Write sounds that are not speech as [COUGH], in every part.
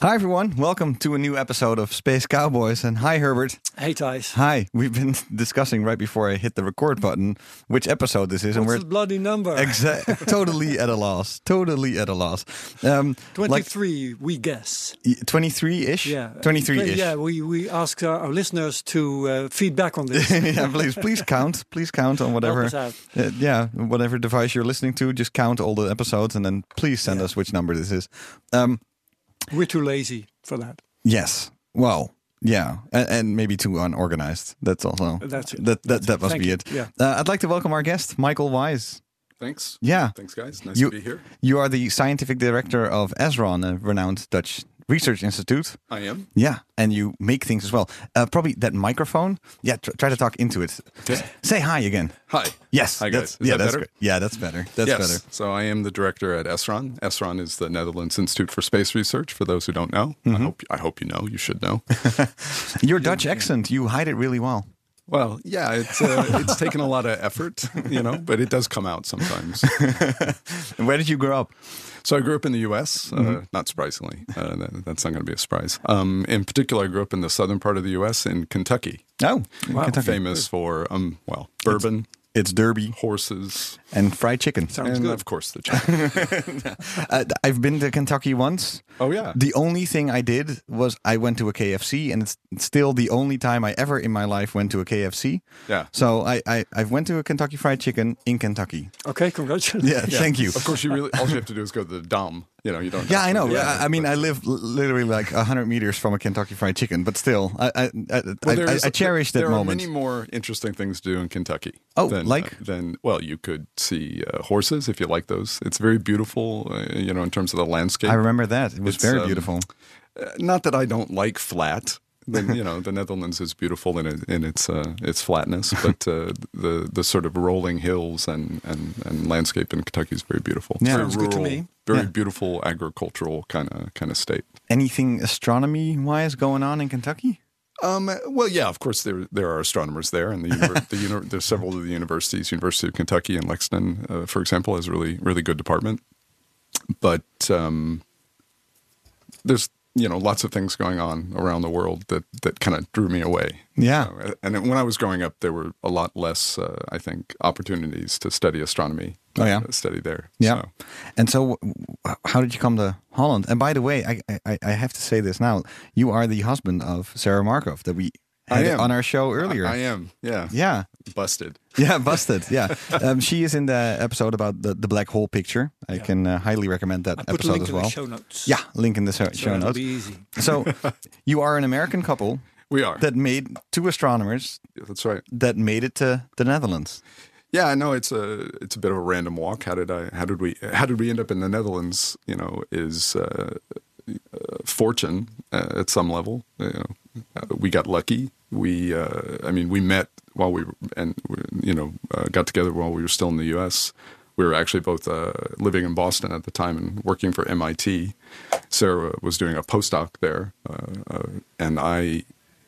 Hi, everyone. Welcome to a new episode of Space Cowboys. And hi, Herbert. Hey, Thijs. Hi. We've been [LAUGHS] discussing right before I hit the record button which episode this is. What's and we're bloody number? Exactly. [LAUGHS] totally at a loss. Totally at a loss. Um, like 23, we guess. 23 ish? Yeah. 23 ish. Yeah, we, we ask our, our listeners to uh, feedback on this. [LAUGHS] yeah, please, please count. Please count on whatever. Uh, yeah, whatever device you're listening to, just count all the episodes and then please send Yeah. us which number this is. Um, We're too lazy for that. yes. Well, yeah, and, and maybe too unorganized. That's also That's it. That that, that must Thank be you. it. Yeah. Uh, I'd like to welcome our guest, Michael Wise. Thanks. Yeah, Thanks, guys. Nice You- to be here. you are the scientific director of SRON, a renowned Dutch research institute. I am. Yeah, and you make things as well. Uh, probably that microphone. Yeah, tr- try to talk into it. Okay. Say hi again. Hi. Yes. Hi, that's- guys. Is yeah, that that's better? Yeah, that's better. That's yes. better. So I am the director at SRON. SRON is the Netherlands Institute for Space Research. For those who don't know, Mm-hmm. I hope I hope you know. You should know. [LAUGHS] Your Dutch accent, you hide it really well. well, yeah, it's uh, it's taken a lot of effort, you know, but it does come out sometimes. [LAUGHS] Where did you grow up? So I grew up in the U.S. Mm-hmm. Uh, not surprisingly, uh, that, that's not going to be a surprise. Um, in particular, I grew up in the southern part of the U.S. in Kentucky, Oh, in Kentucky. famous for um, well, bourbon, It's Derby horses, and fried chicken. Sounds and good. of course the chicken. [LAUGHS] Uh, I've been to Kentucky once. oh yeah, The only thing I did was I went to a KFC, and it's still the only time I ever in my life went to a KFC. yeah. So I I, I went to a Kentucky Fried Chicken in Kentucky. Okay, congratulations. Yeah, thank you. Of course, you really all you have to do is go to the Dom. You know, you don't. Yeah, I know. do I, mean, I live literally like hundred meters from a Kentucky Fried Chicken, but still, I I, I, Well, I, I, cherish that there moment. are many more interesting things to do in Kentucky. Oh, than, like? uh, than well, you could see uh, horses if you like those. It's very beautiful. Uh, you know, in terms of the landscape. I remember that. It was It's, very um, beautiful. Uh, not that I don't like flat. Then you know, the Netherlands is beautiful in it, in its uh, its flatness, [LAUGHS] but uh, the the sort of rolling hills and, and, and landscape in Kentucky is very beautiful. Yeah. very Sounds good to me. Very Yeah. beautiful agricultural kind of kind of state. Anything astronomy wise going on in Kentucky? Um, well, yeah, of course there there are astronomers there, and the, univer- [LAUGHS] the uni- there's several of the universities. University of Kentucky in Lexington, uh, for example, has a really really good department. But um, there's you know lots of things going on around the world that that kind of drew me away. Yeah. Uh, and when I was growing up, there were a lot less, uh, I think, opportunities to study astronomy. Oh, yeah? uh, study there. Yeah. So, And so, how did you come to Holland? And by the way, I, I I have to say this now: you are the husband of Sera Markoff that we I am. on our show earlier. I, I am. Yeah. yeah, Busted. [LAUGHS] yeah, busted. Yeah, um, she is in the episode about the, the black hole picture. I can uh, highly recommend that I put a episode link as in well. the show notes. Yeah, link in the show, so show it'll notes. be easy. So, [LAUGHS] you are an American couple We are. that made two astronomers That's right. that made it to the Netherlands. Yeah, no, it's a it's a bit of a random walk. How did I? How did we? How did we end up in the Netherlands? You know, is uh, uh, fortune uh, at some level. You know, uh, we got lucky. We, uh, I mean, we met while we were, and you know, uh, got together while we were still in the U.S. We were actually both uh, living in Boston at the time and working for MIT. Sera was doing a postdoc there, uh, uh, and I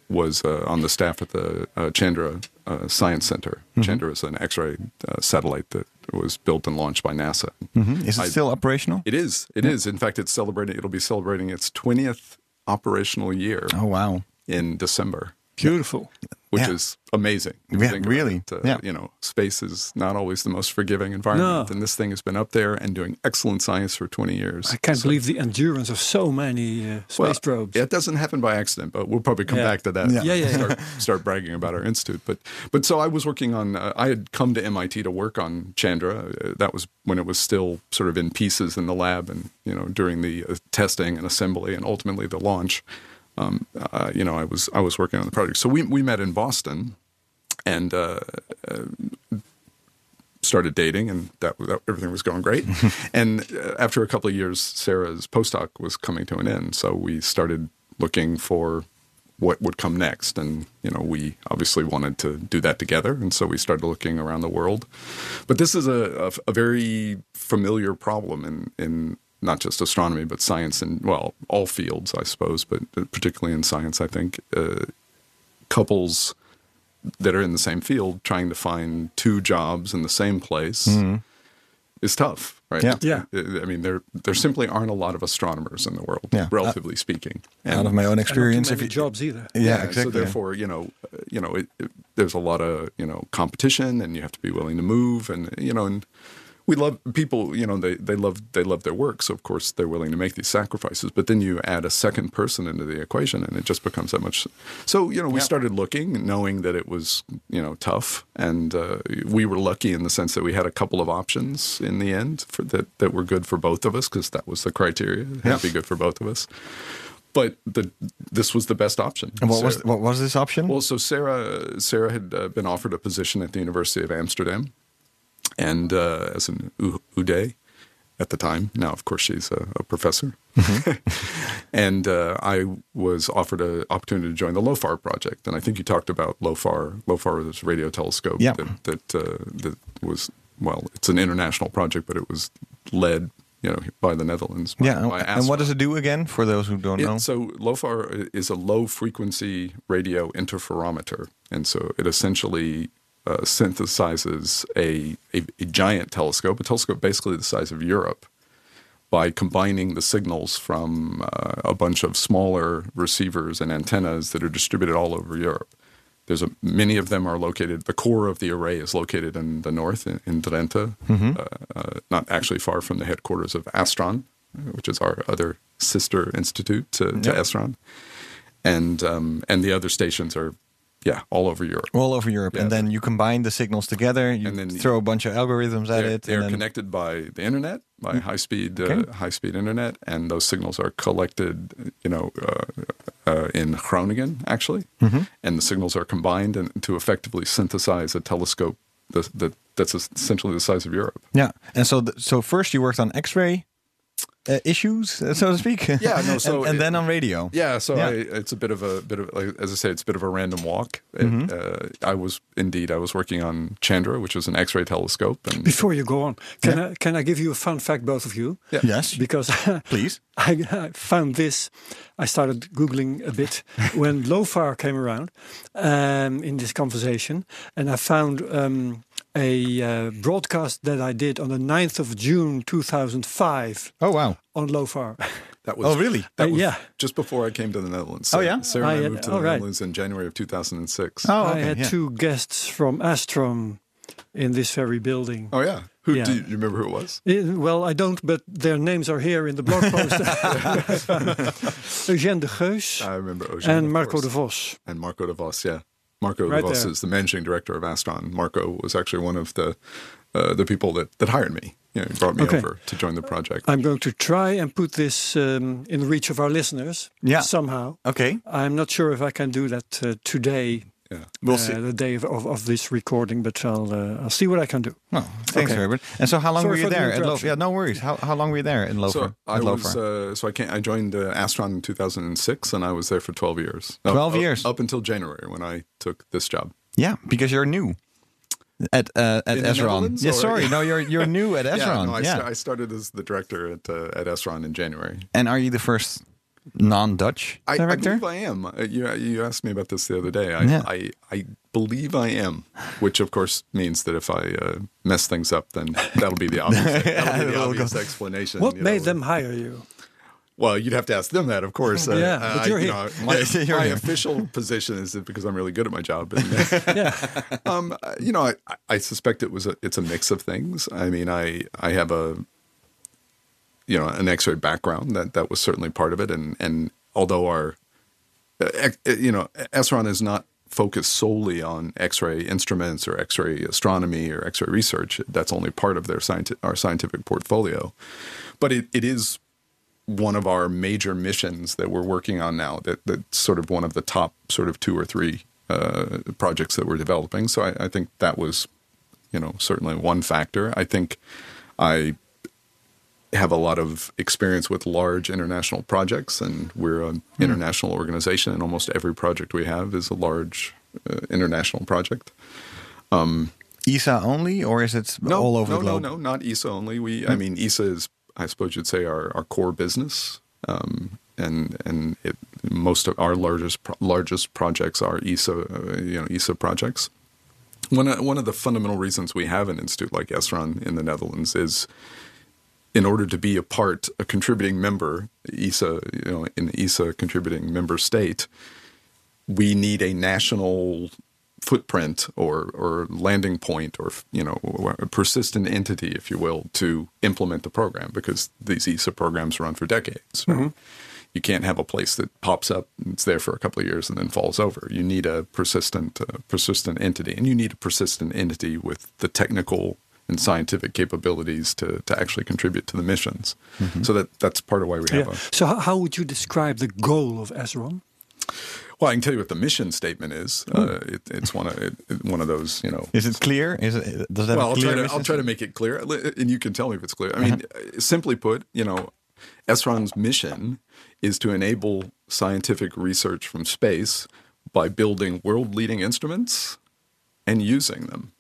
was uh, on the staff at the uh, Chandra uh, Science Center. Chandra is an X-ray uh, satellite that was built and launched by NASA. Mhm. Is it I- still operational? It is. It is. In fact, it's celebrating. It'll be celebrating its twentieth operational year Oh wow! in December, Beautiful. which Yeah. is amazing. Yeah, really. it. Uh, Yeah. You know, space is not always the most forgiving environment, No. and this thing has been up there and doing excellent science for twenty years. I can't believe the endurance of so many uh, space Well, probes. It doesn't happen by accident, but we'll probably come Yeah. back to that. Yeah. Yeah, yeah, yeah. Start, start bragging about our institute, but but so I was working on. Uh, I had come to MIT to work on Chandra. Uh, that was when it was still sort of in pieces in the lab, and you know during the uh, testing and assembly, and ultimately the launch. Um, uh, you know, I was I was working on the project. So we we met in Boston, and. Uh, uh, started dating and that, that everything was going great [LAUGHS] and uh, after a couple of years Sera's postdoc was coming to an end so we started looking for what would come next. And you know, we obviously wanted to do that together, and so we started looking around the world. But this is a, a, a very familiar problem in in not just astronomy, but science and well, all fields, I suppose, but particularly in science, I think uh, couples that are in the same field trying to find two jobs in the same place is tough, right? Mm-hmm. Yeah. Yeah. I mean, there there simply aren't a lot of astronomers in the world, Yeah. relatively speaking. Out of my own And not too experience, if you jobs either. yeah, So exactly. therefore, you know, uh, you know, it, it, there's a lot of you know competition, and you have to be willing to move, and you know, and we love people. You know, they they love they love their work, so of course they're willing to make these sacrifices. But then you add a second person into the equation, and it just becomes that much. So you know, we started looking, knowing that it was you know tough, and uh, we were lucky in the sense that we had a couple of options in the end for that that were good for both of us because that was the criteria. It had to be good for both of us. But the this was the best option. and what was what was this option? well, so Sera Sera had uh, been offered a position at the University of Amsterdam, and uh, as an U- UDE at the time. Now, of course, she's a, a professor. [LAUGHS] and uh, I was offered an opportunity to join the LOFAR project, and I think you talked about LOFAR. LOFAR was a radio telescope Yeah. that that, uh, that was well, it's an international project, but it was led, you know, by the Netherlands. by- yeah, by and what does it do again for those who don't know? So LOFAR is a low frequency radio interferometer, and so it essentially uh, synthesizes a, a a giant telescope, a telescope basically the size of Europe, by combining the signals from uh, a bunch of smaller receivers and antennas that are distributed all over Europe. There's a, many of them are located. The core of the array is located in the north, in, in Drenthe, uh, uh, not actually far from the headquarters of Astron, uh, which is our other sister institute to, to Yeah. Astron, and um, and the other stations are, yeah, all over Europe. all over Europe, and then you combine the signals together. You And then throw a bunch of algorithms at it. they're and then, connected by the internet, by high speed uh, high speed internet, and those signals are collected, you know, uh, uh, in Groningen actually, Mm-hmm. and the signals are combined and to effectively synthesize a telescope that, that that's essentially the size of Europe. Yeah, and so th- so first you worked on X-ray uh, issues, uh, so to speak. Yeah, no, [LAUGHS] so and, and it- then on radio. Yeah, so Yeah. I, it's a bit of a bit of like, as I say, it's a bit of a random walk. It, Mm-hmm. uh, I was indeed I was working on Chandra, which was an X-ray telescope, and Before you go on, can I can I give you a fun fact, both of you? Yeah. Yes, Because [LAUGHS] please. I, I found this. I started googling a bit when [LAUGHS] LOFAR came around um, in this conversation, and I found um, a uh, broadcast that I did on the 9th of June 2005 Oh wow. on LOFAR. [LAUGHS] that was Oh, really? that Uh, was yeah. just before I came to the Netherlands. Oh, yeah? Sera and I I had- moved to the right. Netherlands in January of 2006. Oh, I had yeah. two guests from Astron in this very building. Oh yeah. Who Yeah. do you remember who it was? Eh, well, I don't, but their names are here in the blog post. [LAUGHS] [LAUGHS] Eugène de Geus I remember Eugene, and Marco course. de Vos. and Marco de Vos. Yeah, Marco Right de Vos there. is the managing director of Astron. Marco was actually one of the uh, the people that that hired me. You know, brought me Okay. over to join the project. I'm going to try and put this um, in reach of our listeners Yeah. somehow. Okay. I'm not sure if I can do that uh, today, yeah. We'll uh, see. the day of, of, of this recording, but I'll uh, I'll see what I can do. Oh, thanks, Okay. Herbert. And so, how long Sorry were you for the there at LOFAR? interruption. Yeah, no worries. How how long were you there in LOFAR? So I at was uh, so I came, I joined uh, Astron in 2006, and I was there for 12 years. Up- 12 up- years. up until January when I took this job. yeah, because you're new at uh, at In the SRON. Netherlands, Yeah, sorry, no, you're you're new at SRON. [LAUGHS] Yeah, no, I, yeah. sta- I started as the director at uh, at Astron in January. and are you the first non-Dutch I, I director? believe I am. Uh, you you asked me about this the other day. I, Yeah. I I believe I am, which of course means that if I uh, mess things up, then that'll be the [LAUGHS] obvious, that'll be the obvious explanation. What made know. them hire you? Well, you'd have to ask them that, of course. Uh, Yeah, uh, but you're you here. know, [LAUGHS] my, You're my here. official [LAUGHS] position is that because I'm really good at my job. And, Yeah, um, uh, you know, I, I suspect it was a, it's a mix of things. I mean, I I have a you know an X-ray background that that was certainly part of it, and and although our uh, uh, you know SRON is not focused solely on X-ray instruments or X-ray astronomy or X-ray research, that's only part of their scienti- our scientific portfolio, but it, it is one of our major missions that we're working on now. That that's sort of one of the top sort of two or three uh, projects that we're developing. So I, I think that was, you know, certainly one factor. I think I have a lot of experience with large international projects, and we're an international organization, and almost every project we have is a large uh, international project. ESA only, or is it No, all over no, the globe? no, no, not ESA only. We, I mean, ESA is, I suppose you'd say, our, our core business, um, and and it, most of our largest pro- largest projects are ESA, uh, you know, ESA projects. One one of the fundamental reasons we have an institute like SRON in the Netherlands is in order to be a part, a contributing member, ESA, you know, in the ESA contributing member state, we need a national footprint or or landing point or you know a persistent entity, if you will, to implement the program because these ESA programs run for decades. right? You can't have a place that pops up and it's there for a couple of years and then falls over. You need a persistent uh, persistent entity, and you need a persistent entity with the technical and scientific capabilities to, to actually contribute to the missions. Mm-hmm. So that that's part of why we have Yeah. a So how, how would you describe the goal of SRON? Well, I can tell you what the mission statement is. Uh, it, it's one of it, one of those, you know. Is it clear? Is it does that Well, I'll clear try to I'll try to make it clear, and you can tell me if it's clear. I mean, uh-huh. uh, simply put, you know, SRON's mission is to enable scientific research from space by building world-leading instruments and using them,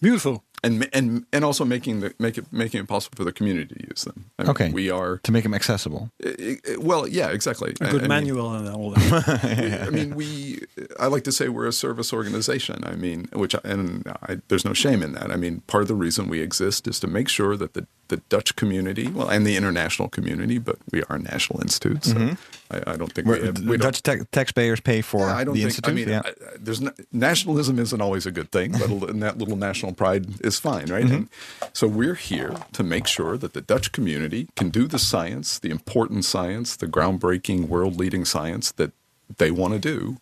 Beautiful. And and and also making the make it making it possible for the community to use them. I mean, Okay. we are to make them accessible? i- i- well, yeah, exactly. A good I mean, manual and all that. [LAUGHS] I mean, we. I like to say we're a service organization. I mean, which and I, there's no shame in that. I mean, part of the reason we exist is to make sure that the the Dutch community, well, and the international community, but we are a national institute, so mm-hmm. I, I don't think we, have, we Dutch ta- taxpayers pay for yeah, I don't the think. institute. I mean, yeah. I, there's no, nationalism isn't always a good thing, but and that little national pride is fine, right? Mm-hmm. And so we're here to make sure that the Dutch community can do the science, the important science, the groundbreaking, world-leading science that they want to do,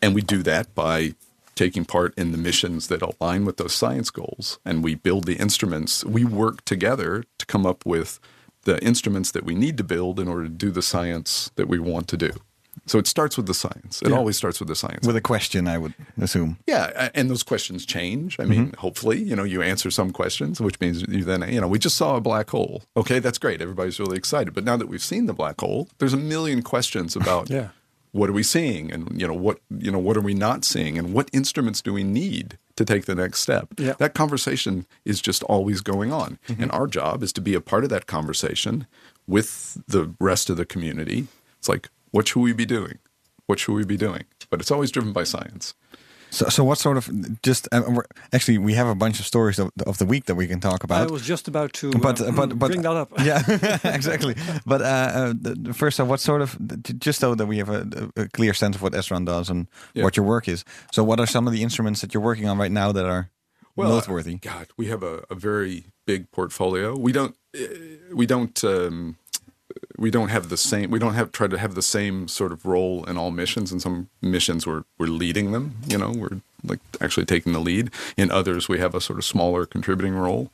and we do that by taking part in the missions that align with those science goals, and we build the instruments. We work together to come up with the instruments that we need to build in order to do the science that we want to do. So it starts with the science. It Yeah. always starts with the science. with a question, I would assume. yeah, and those questions change. I mean, mm-hmm. hopefully, you know, you answer some questions, which means you then, you know, we just saw a black hole. Okay, that's great. Everybody's really excited. But now that we've seen the black hole, there's a million questions about [LAUGHS] Yeah. What are we seeing and you know what you know what are we not seeing and what instruments do we need to take the next step. Yeah. That conversation is just always going on. Mm-hmm. And our job is to be a part of that conversation with the rest of the community. It's like, what should we be doing? What should we be doing? But it's always driven by science. So, so what sort of just uh, we're, actually we have a bunch of stories of, of the week that we can talk about. I was just about to but um, but but bring that up. [LAUGHS] yeah, [LAUGHS] [LAUGHS] exactly. But uh, uh, the, the first, uh, what sort of just so that we have a, a clear sense of what SRON does and Yeah. what your work is. So, what are some of the instruments that you're working on right now that are noteworthy? God, we have a, a very big portfolio. We don't uh, we don't um, we don't have the same we don't have try to have the same sort of role in all missions. In some missions, we're we're leading them. You know, we're like actually taking the lead. In others, we have a sort of smaller contributing role.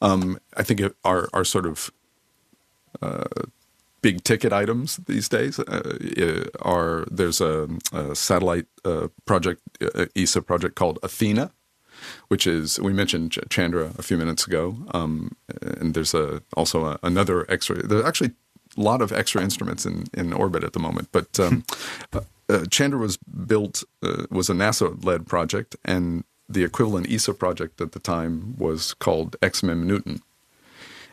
Um, I think our our sort of big ticket items these days uh, are there's a, a satellite uh, project, uh, ESA project called Athena, which is we mentioned Chandra a few minutes ago, um, and there's a also a, another X-ray. There's actually lot of X-ray instruments in, in orbit at the moment, but um, [LAUGHS] uh, uh, Chandra was built uh, was a NASA-led project, and the equivalent ESA project at the time was called XMM Newton.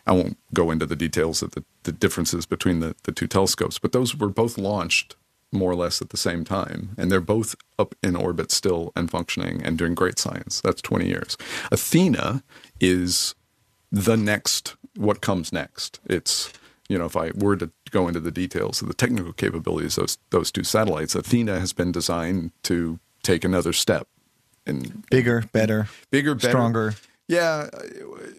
I won't go into the details of the, the differences between the, the two telescopes, but those were both launched more or less at the same time. And they're both up in orbit still and functioning and doing great science. That's 20 years. Athena is the next, what comes next. It's, you know, if I were to go into the details of the technical capabilities of those, those two satellites, Athena has been designed to take another step. And Bigger, better, bigger, better, stronger. yeah,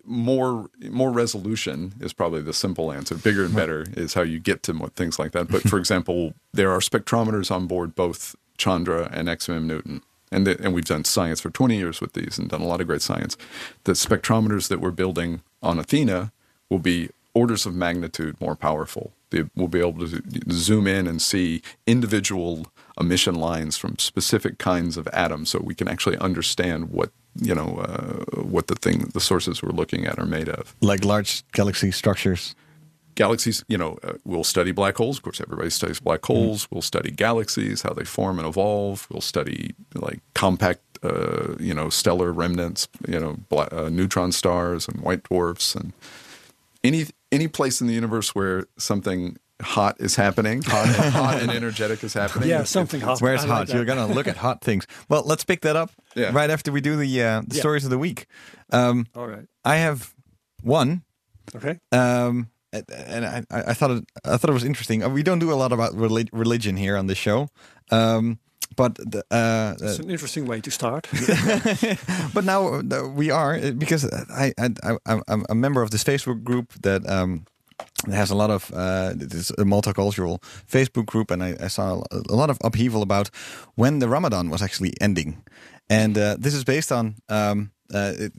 more more resolution is probably the simple answer. Bigger and better is how you get to mo- things like that. But [LAUGHS] for example, there are spectrometers on board both Chandra and XMM Newton, and the, and we've done science for 20 years with these and done a lot of great science. The spectrometers that we're building on Athena will be orders of magnitude more powerful. They will be able to zoom in and see individual emission lines from specific kinds of atoms, so we can actually understand what you know uh, what the thing the sources we're looking at are made of. Like large galaxy structures. Galaxies, you know, uh, we'll study black holes. Of course, everybody studies black holes. We'll study galaxies, how they form and evolve. We'll study like compact, uh, you know, stellar remnants, you know, bla- uh, neutron stars and white dwarfs, and any any place in the universe where something hot is happening, hot, and, hot and energetic is happening. Yeah, something hot. Where's I like hot? that. You're gonna look at hot things. Well, let's pick that up Yeah. right after we do the uh, the Yeah. stories of the week. Um, All right. I have one, Okay. um, and- and I, I I thought it, I thought it was interesting. Uh, We don't do a lot about religion here on this show, um, but the, uh, It's an interesting way to start. [LAUGHS] but now uh, we are uh, because I, I, I I'm a member of this Facebook group that um that has a lot of uh it is a multicultural Facebook group and I, I saw a lot of upheaval about when the Ramadan was actually ending, and uh, this is based on um uh, it,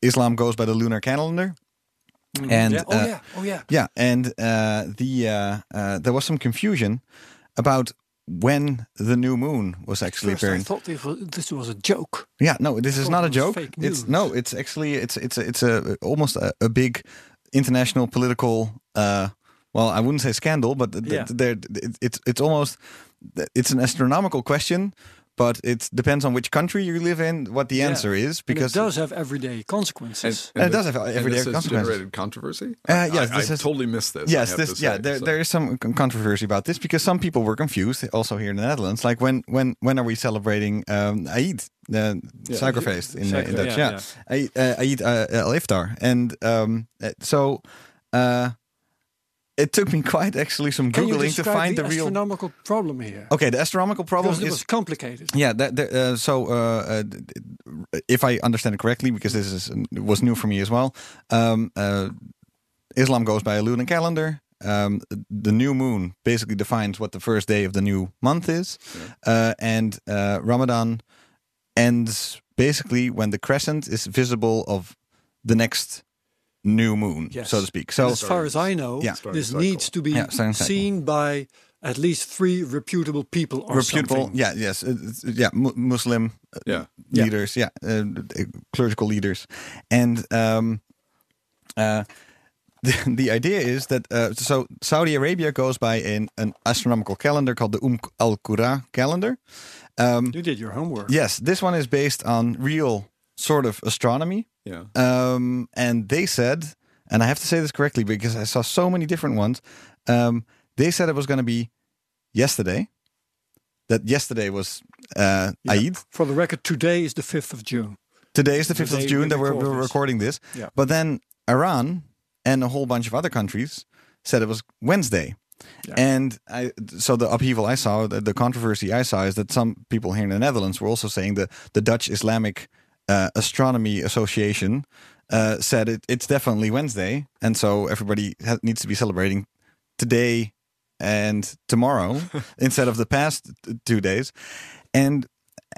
Islam goes by the lunar calendar. And yeah. Oh uh, yeah. Oh yeah. yeah, and uh, the uh, uh, there was some confusion about when the new moon was actually First, I thought this was, this was a joke. Yeah, no, this is not a joke. fake It's no, it's actually it's it's a, it's a almost a, a big international political. Uh, well, I wouldn't say scandal, but Yeah. there it's it's almost it's an astronomical question, but it depends on which country you live in what the Yeah. answer is And because it does have everyday And, consequences. And it thi- does have and everyday this has consequences. generated controversy. Uh, yes, I, this I is- totally missed this. Yes, this say, yeah, there, so- there is some controversy about this because some people were confused. Also here in the Netherlands, like when when when are we celebrating um, Eid, the suikerfeest in, uh, in Dutch? yeah, Yeah, Eid, uh, Eid uh, al Iftar, and um, uh, so uh, it took me quite actually some Can googling to find the, the, real. astronomical problem here? Okay, the astronomical problem because it is was complicated. yeah. That, that, uh, so, uh, uh, if I understand it correctly, because this is was new for me as well, um, uh, Islam goes by a lunar calendar. Um, the new moon basically defines what the first day of the new month is, uh, and uh, Ramadan ends basically when the crescent is visible of the next new moon, Yes. so to speak. So, as far as I know, Yeah. This cycle. needs to be Yeah, starting cycle. seen by at least three reputable people or reputable, something. yeah, yes, uh, yeah, mu- Muslim uh, Yeah. Yeah. leaders, yeah, uh, clerical leaders, and um, uh, [LAUGHS] the, the idea is that uh, so Saudi Arabia goes by an, an astronomical calendar called the Um al Qura calendar. Um, You did your homework. yes, this one is based on real sort of astronomy, Yeah. um, and they said, and I have to say this correctly because I saw so many different ones. Um, they said it was going to be yesterday. That yesterday was uh, Yeah. Eid. For the record, today is the 5th of June. Today is the 5th of June we that we're, we're recording this. Yeah. But then Iran and a whole bunch of other countries said it was Wednesday. Yeah. And I, so the upheaval I saw, the, the controversy I saw is that some people here in the Netherlands were also saying that the Dutch Islamic uh, Astronomy Association uh, said it, it's definitely Wednesday. And so everybody needs to be celebrating today and tomorrow [LAUGHS] instead of the past two days. And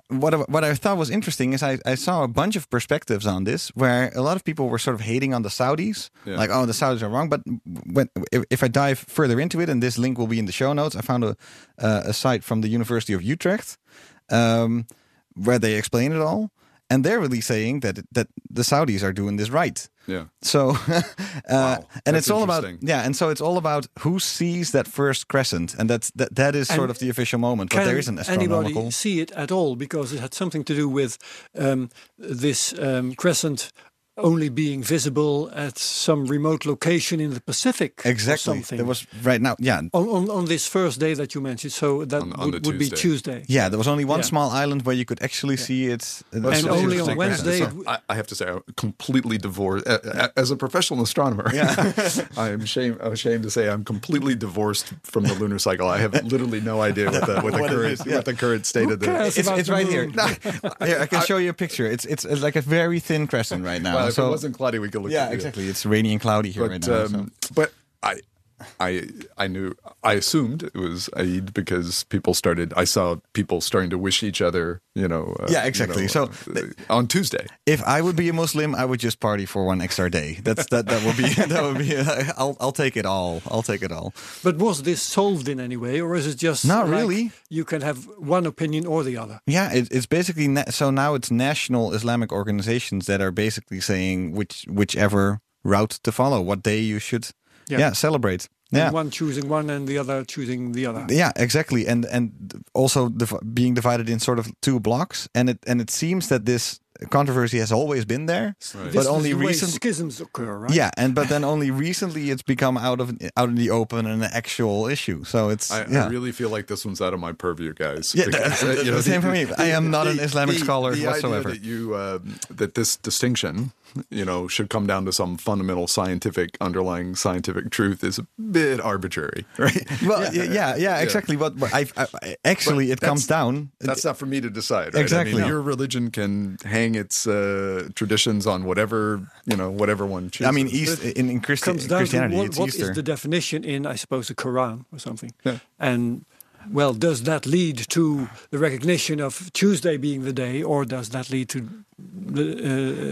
what I, what I thought was interesting is I, I saw a bunch of perspectives on this where a lot of people were sort of hating on the Saudis, Yeah. like oh the Saudis are wrong. But when if, if I dive further into it, and this link will be in the show notes, I found a uh, a site from the University of Utrecht um, where they explain it all, and they're really saying that that the Saudis are doing this right. Yeah. So, [LAUGHS] uh, and it's all about yeah, and so it's all about who sees that first crescent, and that's that that is sort of the official moment. But there is an astronomical. anybody see it at all? Because it had something to do with um, this um, crescent Oh. only being visible at some remote location in the Pacific. or Exactly. something. There was right now. Yeah, on, on, on this first day that you mentioned. So that On- on would, the would be Tuesday. Tuesday. yeah. There was only one Yeah. small island where you could actually see it, That's And only on. Wednesday So, I, I have to say, I'm completely divorced. As a professional astronomer, [LAUGHS] I am ashamed, I'm ashamed to say I'm completely divorced from the lunar cycle. I have literally no idea what the, what the What current is, yeah. what the current state of the. cares? It's, it's the right here. moon. [LAUGHS] here. I can show you a picture. It's it's, it's like a very thin crescent right now. Well, if so it wasn't cloudy, we could look. yeah, at it. exactly. It's rainy and cloudy here But right now. so. um, but I I I knew I assumed it was Eid because people started. I saw people starting to wish each other. You know. uh, Yeah, you exactly. know, So uh, on Tuesday. If I would be a Muslim, I would just party for one extra day. That's that. That would be. [LAUGHS] That would be. [LAUGHS] I'll. I'll take it all. I'll take it all. But was this solved in any way, or is it just Not like really. You can have one opinion or the other. Yeah, it, it's basically na- so now it's national Islamic organizations that are basically saying which whichever route to follow, what day you should, Yeah. yeah, celebrate. Yeah, one choosing one and the other choosing the other. yeah, exactly, and and also div- being divided in sort of two blocks, and it and it seems that this controversy has always been there, This but is only the recent. schisms occur, right? Yeah, and but then only recently it's become out of out in the open and an actual issue. So it's I, yeah. I really feel like this one's out of my purview, guys. Yeah, Because, the- [LAUGHS] uh, you know, the same for me. I am not an Islamic the- scholar the whatsoever. Idea that you um, that this distinction, you know, should come down to some fundamental scientific underlying scientific truth is a bit arbitrary, [LAUGHS] right? well, yeah, yeah, yeah, exactly. But, but I, I actually it comes down. That's not for me to decide. Right? I Exactly. mean, your religion can hang its uh, traditions on whatever you know, whatever one chooses. I mean, East in, in Christi- comes down Christianity, what, it's what is Easter. the definition in, I suppose, the Quran or something. Yeah. And well, does that lead to the recognition of Tuesday being the day, or does that lead to the?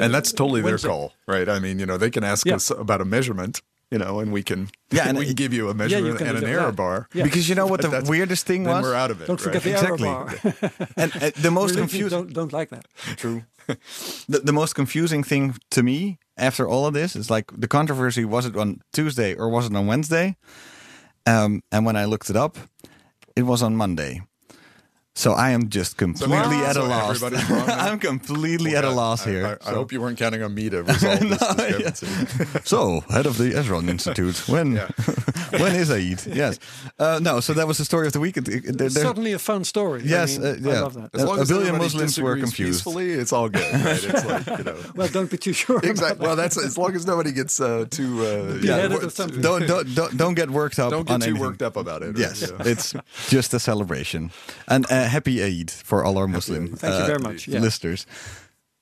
Uh, and that's totally their call, right? I mean, you know, they can ask Yeah. us about a measurement, you know, and we can, Yeah, and we can give you a measurement can and an error that. bar. Yeah. because you know what the weirdest thing Then was, we're out of it. don't forget right? the Exactly. error bar. and uh, the most Religions confusing. don't don't like that. True. [LAUGHS] the, the most confusing thing to me after all of this is like the controversy was it on Tuesday or was it on Wednesday? Um, and when I looked it up, it was on Monday. So I am just completely Wow. at a So loss. wrong? [LAUGHS] I'm completely at a loss I- here. I, I So- hope you weren't counting on me to resolve [LAUGHS] this discrepancy. [LAUGHS] So, head of the SRON Institute, when Yeah. when is Eid? Yes. Uh, no, so that was the story of the week. It- it- there- there- Certainly a fun story. Yes, I, mean, uh, yeah. I love that. As long A as billion Muslims were confused. Peacefully, it's all good, right? It's like you know. Well, don't be too sure. about Exactly. Well, that's as long as nobody gets uh, too uh, Beheaded what- or something. don't, don't don't don't get worked up. Don't get on too anything. worked up about it. Yes, it's just a celebration. And happy Eid for all our Muslim Thank you uh, very much. Yeah. listeners.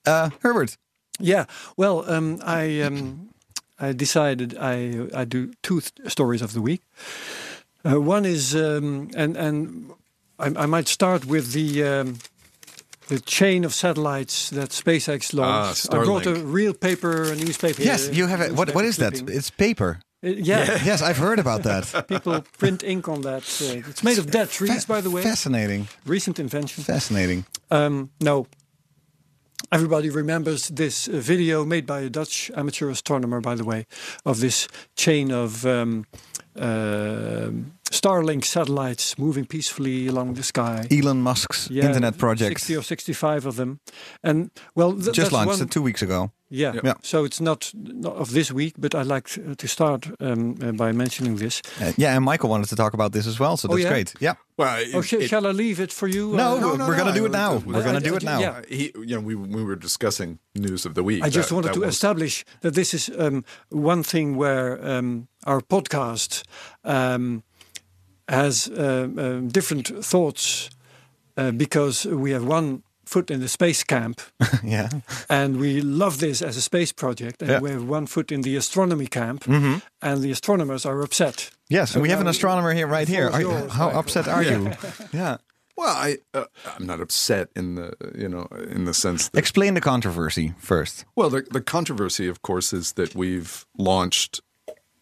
Uh, Herbert, Yeah, well, um, I um, I decided I I do two th- stories of the week. Uh, one is um, and and I, I might start with the. Um, the chain of satellites that SpaceX launched. I brought a real paper, a newspaper. yes, you have it. What what is that? It's paper. Uh, yeah, [LAUGHS] Yes, I've heard about that. [LAUGHS] people print ink on that. Uh, it's made of dead trees, by the way. Fascinating, Recent invention. fascinating. Um, no. Everybody remembers this uh, video made by a Dutch amateur astronomer, by the way, of this chain of um, um Starlink satellites moving peacefully along the sky. Elon Musk's Yeah, internet project 60 or 65 of them. And, well, th- just that's launched one, two weeks ago. yeah. Yeah. So it's not, not of this week, but I'd like to, to start um, uh, by mentioning this. Uh, yeah, and Michael wanted to talk about this as well, so Oh, that's yeah? great. Yeah. Well, it- Oh, sh- it- shall I leave it for you? No, Uh, we're gonna do it now. We're gonna do it now. yeah. he, you know, we we were discussing news of the week. I just That- wanted that to was- establish that this is um, one thing where um, our podcast um, has um, um, different thoughts uh, because we have one foot in the space camp [LAUGHS] yeah. and we love this as a space project, and Yeah. we have one foot in the astronomy camp, Mm-hmm. and the astronomers are upset. Yes, and we have an astronomer here right here. Are yours, how Michael. upset are you? [LAUGHS] yeah. Well, I uh, I'm not upset in the you know in the sense that Explain the controversy first. well the the controversy of course is that we've launched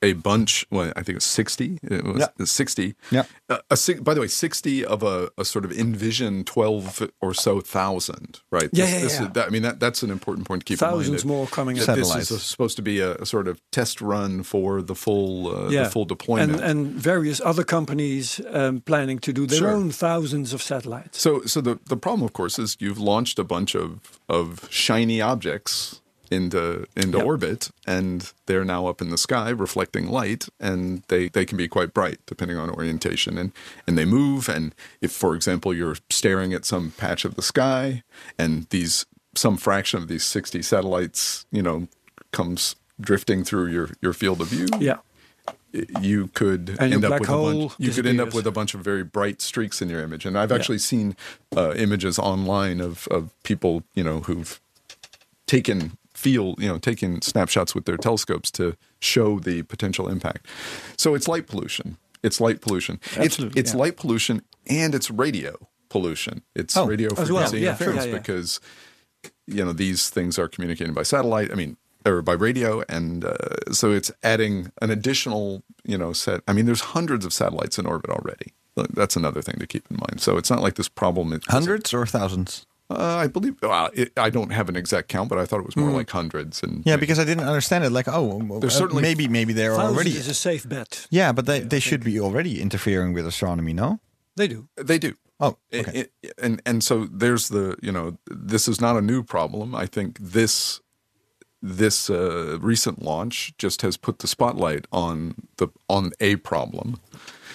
a bunch. Well, I think it's sixty. It was Yeah. sixty. Yeah. Uh, a, by the way, sixty of a, a sort of envision twelve or so thousand. Right. Yeah, This- yeah, this yeah. Is, that, I mean that that's an important point to keep in mind. that- more coming that. This Satellites. is supposed to be a, a sort of test run for the full uh, the full deployment. and and various other companies um, planning to do their Sure. own thousands of satellites. So, so the, the problem, of course, is you've launched a bunch of, of shiny objects into into Yep. orbit, and they're now up in the sky reflecting light, and they, they can be quite bright depending on orientation, and and they move. And if, for example, you're staring at some patch of the sky, and these some fraction of these sixty satellites, you know, comes drifting through your your field of view, Yeah. you could And end up with a bunch. You could end up with a bunch of very bright streaks in your image. And I've actually seen uh, images online of of people, you know, who've taken feel, you know, taking snapshots with their telescopes to show the potential impact. So it's light pollution. It's light pollution. Absolutely, it's it's yeah. light pollution and it's radio pollution. It's Oh, radio as well, frequency yeah, interference yeah, yeah. because you know these things are communicated by satellite. I mean, or by radio, and uh, so it's adding an additional you know set. I mean, there's hundreds of satellites in orbit already. That's another thing to keep in mind. So it's not like this problem. is- Hundreds or thousands? Uh, I believe. Well, it, I don't have an exact count, but I thought it was more like hundreds. And. Yeah, because I didn't understand it. Like, oh, There's uh, certainly- maybe maybe they're already. is a safe bet. Yeah, but they, they should be already interfering with astronomy, no? They do. they do. Oh, I- okay. I- and and so there's the you know this is not a new problem. I think this this uh, recent launch just has put the spotlight on the on a problem.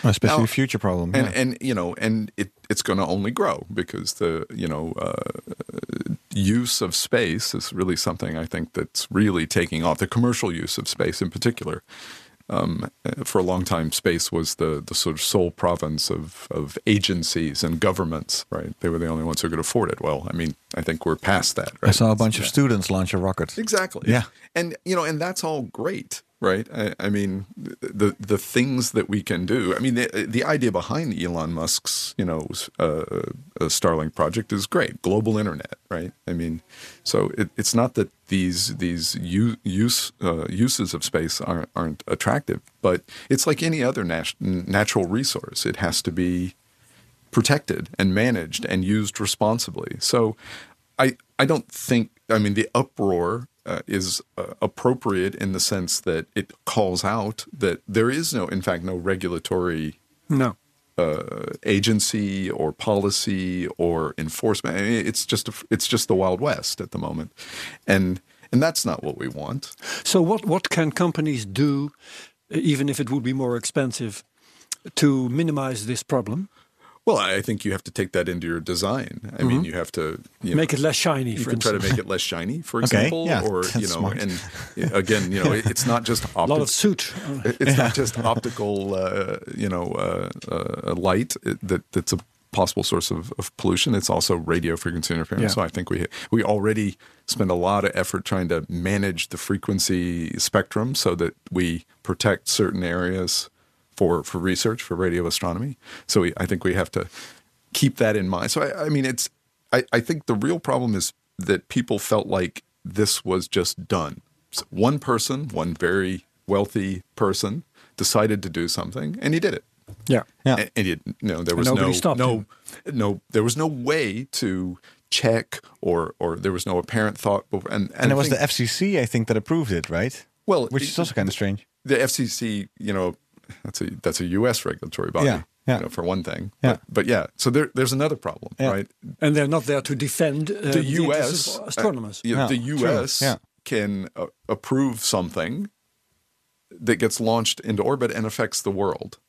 Especially Now- a future problem. and yeah. and you know and it it's going to only grow because the you know uh, use of space is really something I think that's really taking off the commercial use of space in particular. Um, uh, for a long time, space was the the sort of sole province of of agencies and governments. Right, they were the only ones who could afford it. Well, I mean, I think we're past that. Right? I saw a bunch of students launch a rocket. Exactly. Yeah. And you know, and that's all great, right? I, I mean, the the things that we can do. I mean, the the idea behind Elon Musk's you know uh, uh, Starlink project is great. Global internet, right? I mean, so it, it's not that these these use uh, uses of space aren't aren't attractive, but it's like any other nat- natural resource. It has to be protected and managed and used responsibly. So I I don't think I mean the uproar uh, is uh, appropriate in the sense that it calls out that there is no in fact no regulatory No. uh, agency or policy or enforcement. I mean, it's just a, it's just the wild west at the moment, and and that's not what we want. So what what can companies do, even if it would be more expensive, to minimize this problem? Well, I think you have to take that into your design. I mean, you have to you know, Make it less shiny, you for can try to make it less shiny, for [LAUGHS] Okay, example, yeah, or you know, smart. and [LAUGHS] uh, again, you know, it- it's not just a lot optical. of soot. [LAUGHS] It's not just optical, uh, you know, uh, uh, light that that's a possible source of, of pollution. It's also radio frequency interference. Yeah. So I think we we already spend a lot of effort trying to manage the frequency spectrum so that we protect certain areas for for research for radio astronomy. So we, I think we have to keep that in mind. So I, I mean, it's I, I think the real problem is that people felt like this was just done. So one person, one very wealthy person, decided to do something, and he did it. Yeah. Yeah. And, and it, you know, there was no no him. no there was no way to check or or there was no apparent thought. before- And and, and it was think- the FCC, I think, that approved it, right? well, Which is also kind of strange. the FCC, you know, that's a that's a U.S. regulatory body, Yeah, yeah. You know, for one thing. Yeah. But, but yeah, so there, there's another problem, Yeah. right? And they're not there to defend uh, The U.S. of astronomers. uh, you know, Yeah, the U.S. yeah. can uh, approve something that gets launched into orbit and affects the world.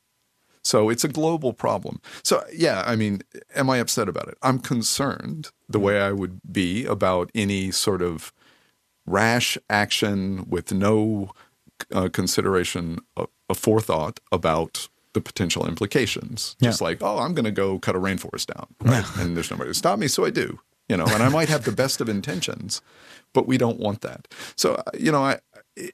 So it's a global problem. So yeah, I mean, am I upset about it? I'm concerned the way I would be about any sort of rash action with no uh, consideration a, of forethought about the potential implications. Just like, oh, I'm going to go cut a rainforest down, right? and there's nobody to stop me, so I do. You know, and I might have the best of intentions, but we don't want that. So uh, you know, I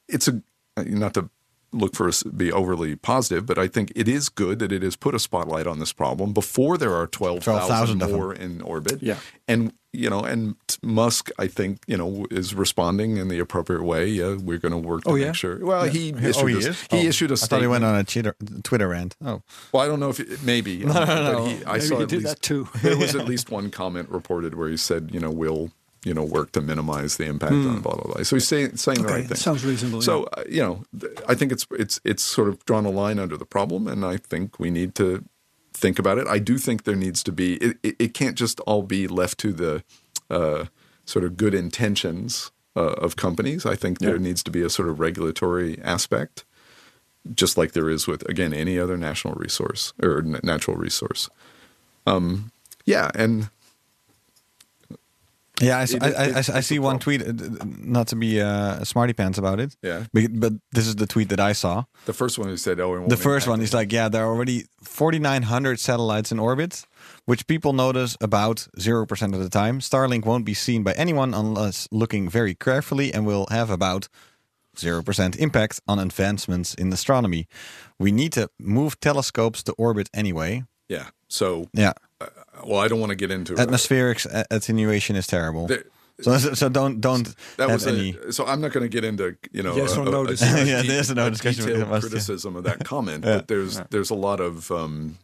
it's a not to look for us to be overly positive, but I think it is good that it has put a spotlight on this problem before there are 12,000 12,000 more in orbit. Yeah. And, you know, and Musk, I think, you know, is responding in the appropriate way. Yeah, we're going to work to Oh, make yeah? sure. Well, he issued, oh, he a, is? he Oh, issued a I thought statement. he went on a Twitter, Twitter rant. Oh, Well, I don't know if it, maybe. No, no, no. He, I Maybe saw he did least, that too. [LAUGHS] there was at [LAUGHS] least one comment reported where he said, you know, we'll, you know, work to minimize the impact on blah blah blah. So he's saying saying the right thing. sounds reasonable, So uh, you know, th- I think it's it's it's sort of drawn a line under the problem, and I think we need to think about it. I do think there needs to be. It, it, it can't just all be left to the uh, sort of good intentions uh, of companies. I think there needs to be a sort of regulatory aspect, just like there is with again any other national resource or natural resource. Um, yeah, and Yeah, I, It- I- I- I it's- s- I it's see one tweet, uh, not to be uh, smarty pants about it, Yeah. but, but this is the tweet that I saw. The first one who said, "Oh, The first one is like, yeah, there are already 4,900 satellites in orbit, which people notice about 0% of the time. Starlink won't be seen by anyone unless looking very carefully and will have about 0% impact on advancements in astronomy. We need to move telescopes to orbit anyway. Yeah. So, Yeah. Well, I don't want to get into it. Atmospheric a- attenuation is terrible. There- so, so so don't don't that have was any. a, so I'm not going to get into you know Yes or no discussion. [LAUGHS] Yeah, there's no discussion with detailed us, yeah. criticism of that [LAUGHS] comment, but there's there's a lot of um,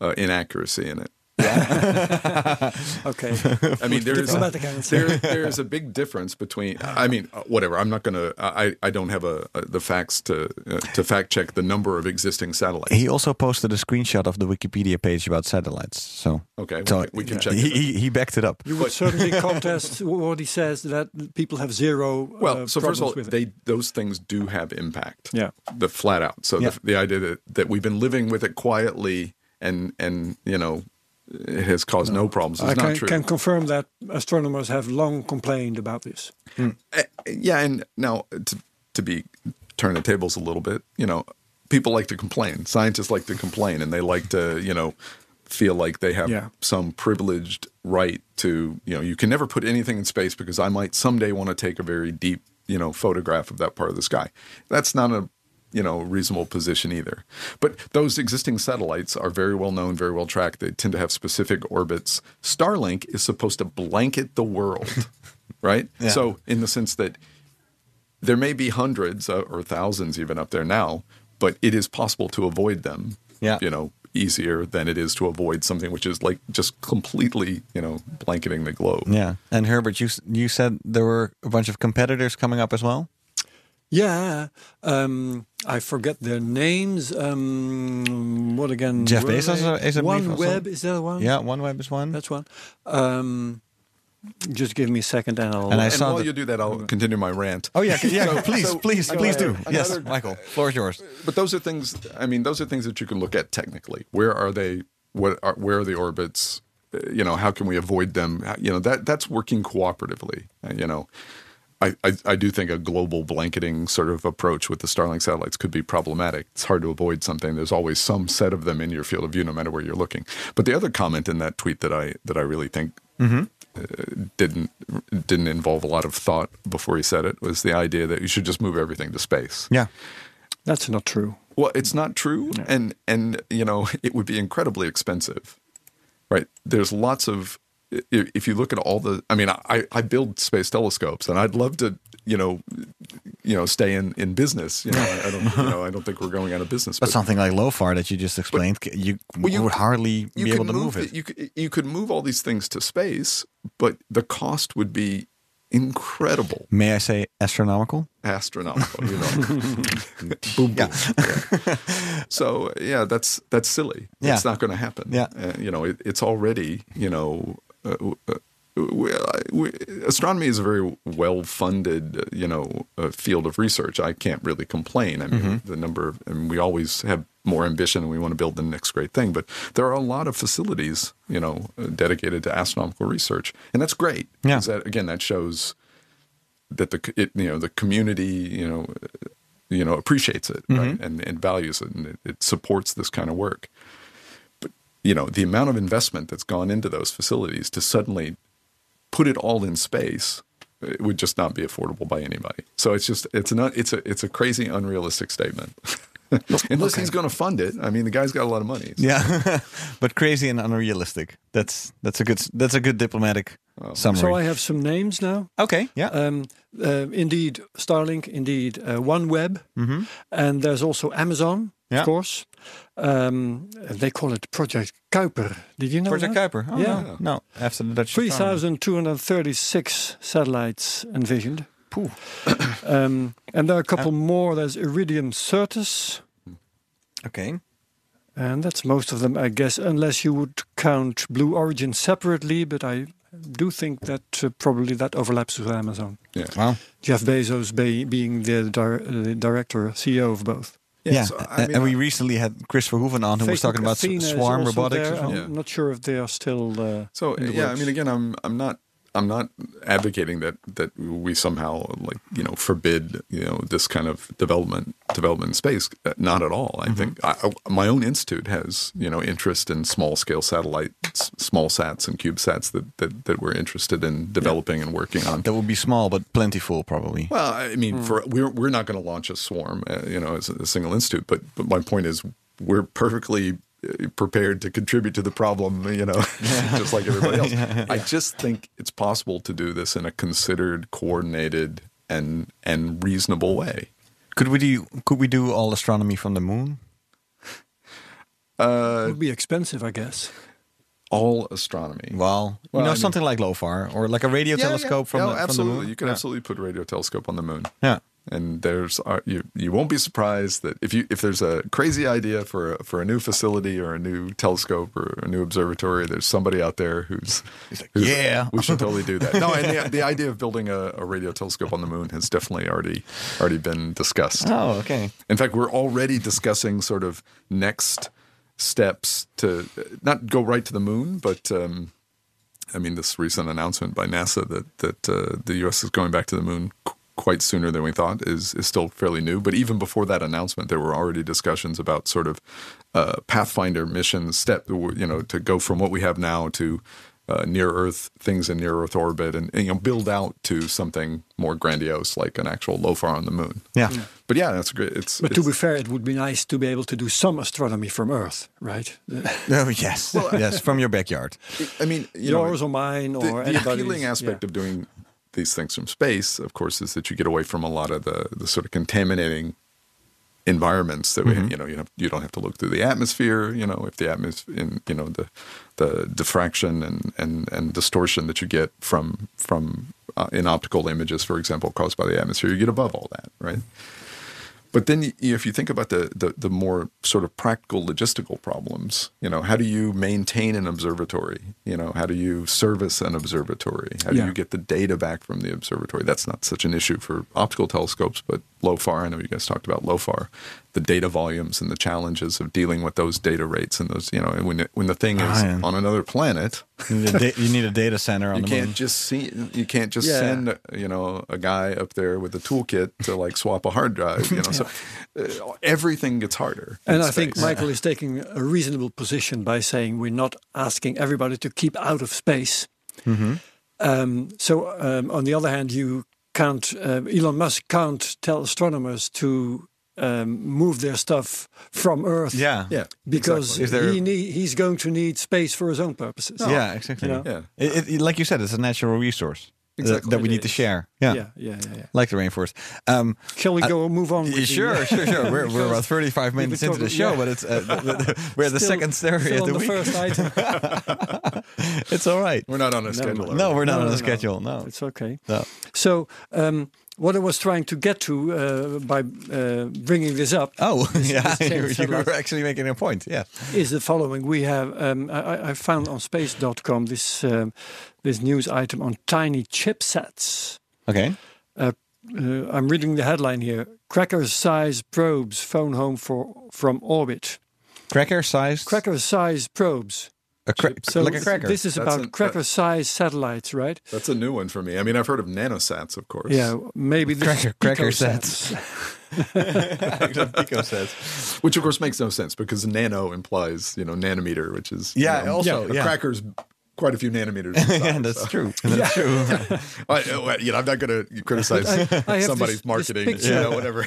uh, inaccuracy in it. [LAUGHS] Okay. [LAUGHS] I mean, there is there, there is a big difference between. I mean, uh, whatever. I'm not going to. I I don't have a, a the facts to uh, to fact check the number of existing satellites. He also posted a screenshot of the Wikipedia page about satellites. So Okay, we so can- we can check He, it. he he backed it up. You would certainly [LAUGHS] contest what he says that people have zero. Well, uh, so first of all, problems it. they those things do have impact. Yeah. the flat out. So Yeah. the, the idea that that we've been living with it quietly and and you know it has caused no problems is I not can, can confirm that astronomers have long complained about this. Uh, yeah, and now to to be turn the tables a little bit, you know, people like to complain. Scientists like to complain, and they like to you know feel like they have Yeah. some privileged right to you know you can never put anything in space because I might someday want to take a very deep you know photograph of that part of the sky. That's not a you know reasonable position either. But those existing satellites are very well known, very well tracked. They tend to have specific orbits. Starlink is supposed to blanket the world, [LAUGHS] right? Yeah. So in the sense that there may be hundreds uh, or thousands even up there now, but it is possible to avoid them. Yeah. You know, easier than it is to avoid something which is like just completely, you know, blanketing the globe. Yeah, and Herbert, you you said there were a bunch of competitors coming up as well. Yeah, um, I forget their names. Um, what again? Jeff were Bezos they? is, I believe, OneWeb is that one? Yeah, OneWeb is one. that's one. Um, just give me a second, and I'll. And I And saw while you do that, I'll continue my rant. Oh yeah, yeah. So- please, so- please, so please do. another- Yes, another- Michael, floor is yours. But those are things. I mean, those are things that you can look at technically. Where are they? What are where are the orbits? Uh, You know, how can we avoid them? You know, that that's working cooperatively. Uh, You know, I, I I do think a global blanketing sort of approach with the Starlink satellites could be problematic. It's hard to avoid something. There's always some set of them in your field of view, no matter where you're looking. But the other comment in that tweet that I that I really think uh, didn't didn't involve a lot of thought before he said it was the idea that you should just move everything to space. Yeah, that's not true. Well, it's not true, and and you know [LAUGHS] it would be incredibly expensive, right? There's lots of i- if you look at all the, I mean, I I build space telescopes, and I'd love to, you know, you know, stay in in business. You know, I, I don't, you know, I don't think we're going out of business. but something like LOFAR that you just explained, c- you, Well, you- would hardly you be able to move, it. You could you could move all these things to space, but the cost would be incredible, May I say astronomical? astronomical. You know, [LAUGHS] boom, boom. Yeah. So yeah, that's that's silly. Yeah. It's not going to happen. Yeah. Uh, you know, it, it's already you know. Uh, uh, we, we, astronomy is a very well-funded, uh, you know, uh, field of research. I can't really complain. I mean, Mm-hmm. the number, of, and we always have more ambition, and we want to build the next great thing. But there are a lot of facilities, you know, uh, dedicated to astronomical research, and that's great. Yeah. That, again, that shows that the it, you know the community, you know, uh, you know appreciates it right? and and values it, and it, it supports this kind of work. But you know, the amount of investment that's gone into those facilities to suddenly put it all in space it would just not be affordable by anybody. So it's just it's not it's a it's a crazy unrealistic statement. [LAUGHS] Unless he's going to fund it. I mean, the guy's got a lot of money. Yeah, [LAUGHS] but crazy and unrealistic. That's that's a good that's a good diplomatic summary. So I have some names now. okay, yeah. Um, uh, indeed, Starlink. Indeed, uh, OneWeb, and there's also Amazon. Yeah. of course. Um, they call it Project Kuiper. Did you know Project that? Kuiper. Oh, Yeah. no, no, after the Dutch. Three astronomer. thousand two hundred thirty-six satellites envisioned. [COUGHS] um, and there are a couple more. There's Iridium Certus, Okay. and that's most of them, I guess, unless you would count Blue Origin separately. But I do think that uh, probably that overlaps with Amazon. Yeah. Wow. Jeff Bezos be, being the, dir- uh, director, CEO of both. Yeah, so, I a- mean, and we I- recently had Chris Verhoeven on who was talking about Athena swarm robotics. there. I'm Yeah. not sure if they are still. Uh, So in the yeah, I mean, again, I'm I'm not I'm not advocating that that we somehow like you know forbid you know this kind of development development in space. Uh, Not at all. I think I, I- my own institute has you know interest in small scale satellites, small sats and CubeSats that that, that we're interested in developing and working on. That would be small but plentiful, probably. Well, I mean, for we're we're not going to launch a swarm, uh, you know, as a, a single institute. But but my point is, we're perfectly prepared to contribute to the problem, you know, [LAUGHS] [LAUGHS] just like everybody else. I just think it's possible to do this in a considered, coordinated, and and reasonable way. Could we do could we do all astronomy from the moon? Uh, it would be expensive, I guess. All astronomy. Well, Well, you know, I mean- something like LOFAR or like a radio telescope from, Yeah, the, from the absolutely. moon. You can Yeah. absolutely put a radio telescope on the moon. Yeah. And there's uh, you you won't be surprised that if you if there's a crazy idea for a, for a new facility or a new telescope or a new observatory, there's somebody out there who's, like, who's- "Yeah." [LAUGHS] we should totally do that. No, and the, the idea of building a, a radio telescope on the moon has definitely already already been discussed. Oh, okay. In fact, we're already discussing sort of next steps to not go right to the moon, but um, I mean, this recent announcement by NASA that that uh, the U.S. is going back to the moon quite sooner than we thought is is still fairly new. But even before that announcement, there were already discussions about sort of uh, Pathfinder mission step, you know, to go from what we have now to uh, near Earth things in near Earth orbit, and, and, you know, build out to something more grandiose, like an actual LOFAR on the moon. Yeah. But yeah, that's great. It's, But to be fair, it would be nice to be able to do some astronomy from Earth, right? [LAUGHS] Oh, yes. yes, from your backyard. I mean, you know, Yours or mine the, or the anybody's. appealing aspect yeah. of doing these things from space, of course, is that you get away from a lot of the, the sort of contaminating environments that we, you know, you have, you don't have to look through the atmosphere. You know, if the atmosphere, in you know, the the diffraction and and and distortion that you get from from uh, in optical images, for example, caused by the atmosphere, you get above all that, right? But then, if you think about the, the the more sort of practical logistical problems, you know, how do you maintain an observatory? You know, how do you service an observatory? How do Yeah. you get the data back from the observatory? That's not such an issue for optical telescopes, but LOFAR. I know you guys talked about LOFAR, the data volumes and the challenges of dealing with those data rates and those, you know, when it, when the thing is yeah. on another planet, You need a, da- you need a data center on you the can't moon. just see you can't just Yeah. send you know a guy up there with a toolkit to like swap a hard drive you know so [LAUGHS] uh, everything gets harder And I think space. Michael is taking a reasonable position by saying we're not asking everybody to keep out of space. Mm-hmm. Um, so, um, on the other hand, you can't. Uh, Elon Musk can't tell astronomers to um, move their stuff from Earth. Yeah. yeah because exactly. There- he need, he's going to need space for his own purposes. Yeah, exactly. You know? yeah It, it, like you said, it's a natural resource that- Exactly. that we It need to share. Yeah. yeah, yeah, yeah. yeah. Like the rainforest. Um, Shall we go move on? with the- sure, sure, sure. We're, we're about [LAUGHS] 35 minutes been into the show, yeah. but it's uh, the, the, we're the Still- second story of the the week. first item. [LAUGHS] It's all right. we're not on a schedule mind. No, we're not No, on a no. schedule. No. It's okay. No. So, um, what I was trying to get to uh, by uh, bringing this up Oh, yeah. [LAUGHS] this You, were actually making a point. Yeah. is the following: We have um, I, I found on Space.com this um, this news item on tiny chipsets. Okay. Uh, I'm reading the headline here: Cracker-size probes phone home for from orbit. Cracker sized. Cracker-size probes. A cra- So like a cracker. This is That's about cracker-size satellites, right? that's a new one for me i mean i've heard of nanosats of course Yeah, maybe this Cracker- cracker picosats. Pico [LAUGHS] [LAUGHS] which of course makes no sense because nano implies you know nanometer which is you Yeah, know, also, a yeah. cracker's quite a few nanometers in [LAUGHS] yeah, that's so. true. That's true. I, you know, I'm not going to criticize I have somebody's this- this marketing, picture. you know, whatever.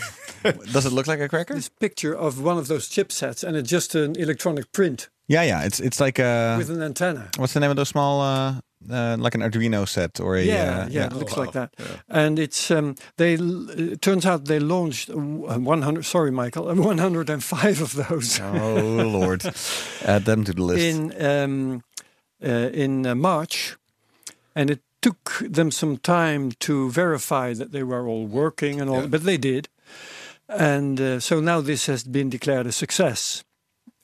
Does it look like a cracker? This picture of one of those chipsets, and it's just an electronic print Yeah, yeah. It's it's like a with an antenna. what's the name of those small uh, uh like an Arduino set or a Yeah, uh, yeah, it looks wow. like that. And it's um, they. It turns out they launched uh, 100. Sorry, Michael, [LAUGHS] uh, 105 of those [LAUGHS] Oh lord, add them to the list. in um, uh, in uh, March, and it took them some time to verify that they were all working and all, Yeah. but they did. And uh, so now this has been declared a success.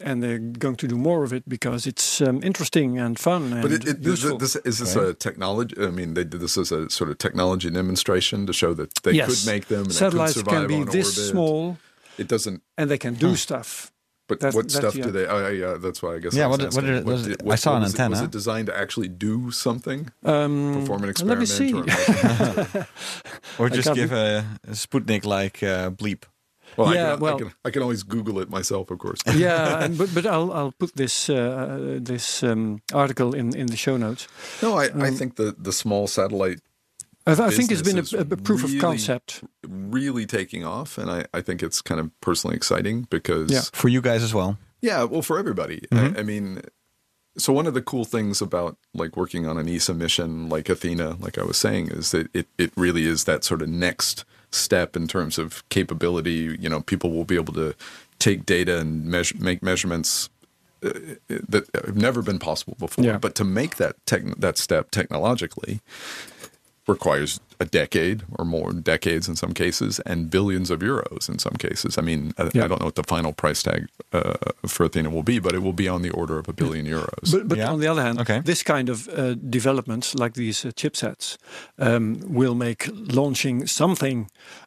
And they're going to do more of it because it's um, interesting and fun and But it, it, this, useful. this, is this a technology? I mean, they did this as a sort of technology demonstration to show that they yes, could make them. And satellites they could survive can be on this orbit. small It doesn't. and they can do stuff. But That's- what that's stuff the- do they? Oh, yeah, that's why I guess. Yeah, I was what- what asking. did- was it- did- I saw an was it- antenna. was it designed to actually do something? Um, Perform an let me experiment? see. Or [LAUGHS] Or just give be- a, a Sputnik like uh, bleep. Well, Yeah, I, can, well- I, can, I can always Google it myself, of course. [LAUGHS] yeah, [LAUGHS] and, but but I'll I'll put this uh, this um, article in in the show notes. No, I, Um, I think the the small satellite I, th- I think it's been a, a proof really- of concept. really taking off, and I, I think it's kind of personally exciting because Yeah. For you guys as well. Yeah, well, for everybody. Mm-hmm. I, I mean, so one of the cool things about like working on an ESA mission like Athena, like I was saying, is that it, it really is that sort of next step in terms of capability. You know, people will be able to take data and measure, make measurements uh, that have never been possible before. Yeah. But to make that tech, that step technologically requires a decade or more, decades in some cases, and billions of euros in some cases. I mean, I, Yeah. I don't know what the final price tag uh, for Athena will be, but it will be on the order of a billion euros. But, but Yeah. on the other hand, Okay. this kind of uh, developments, like these uh, chipsets, um, will make launching something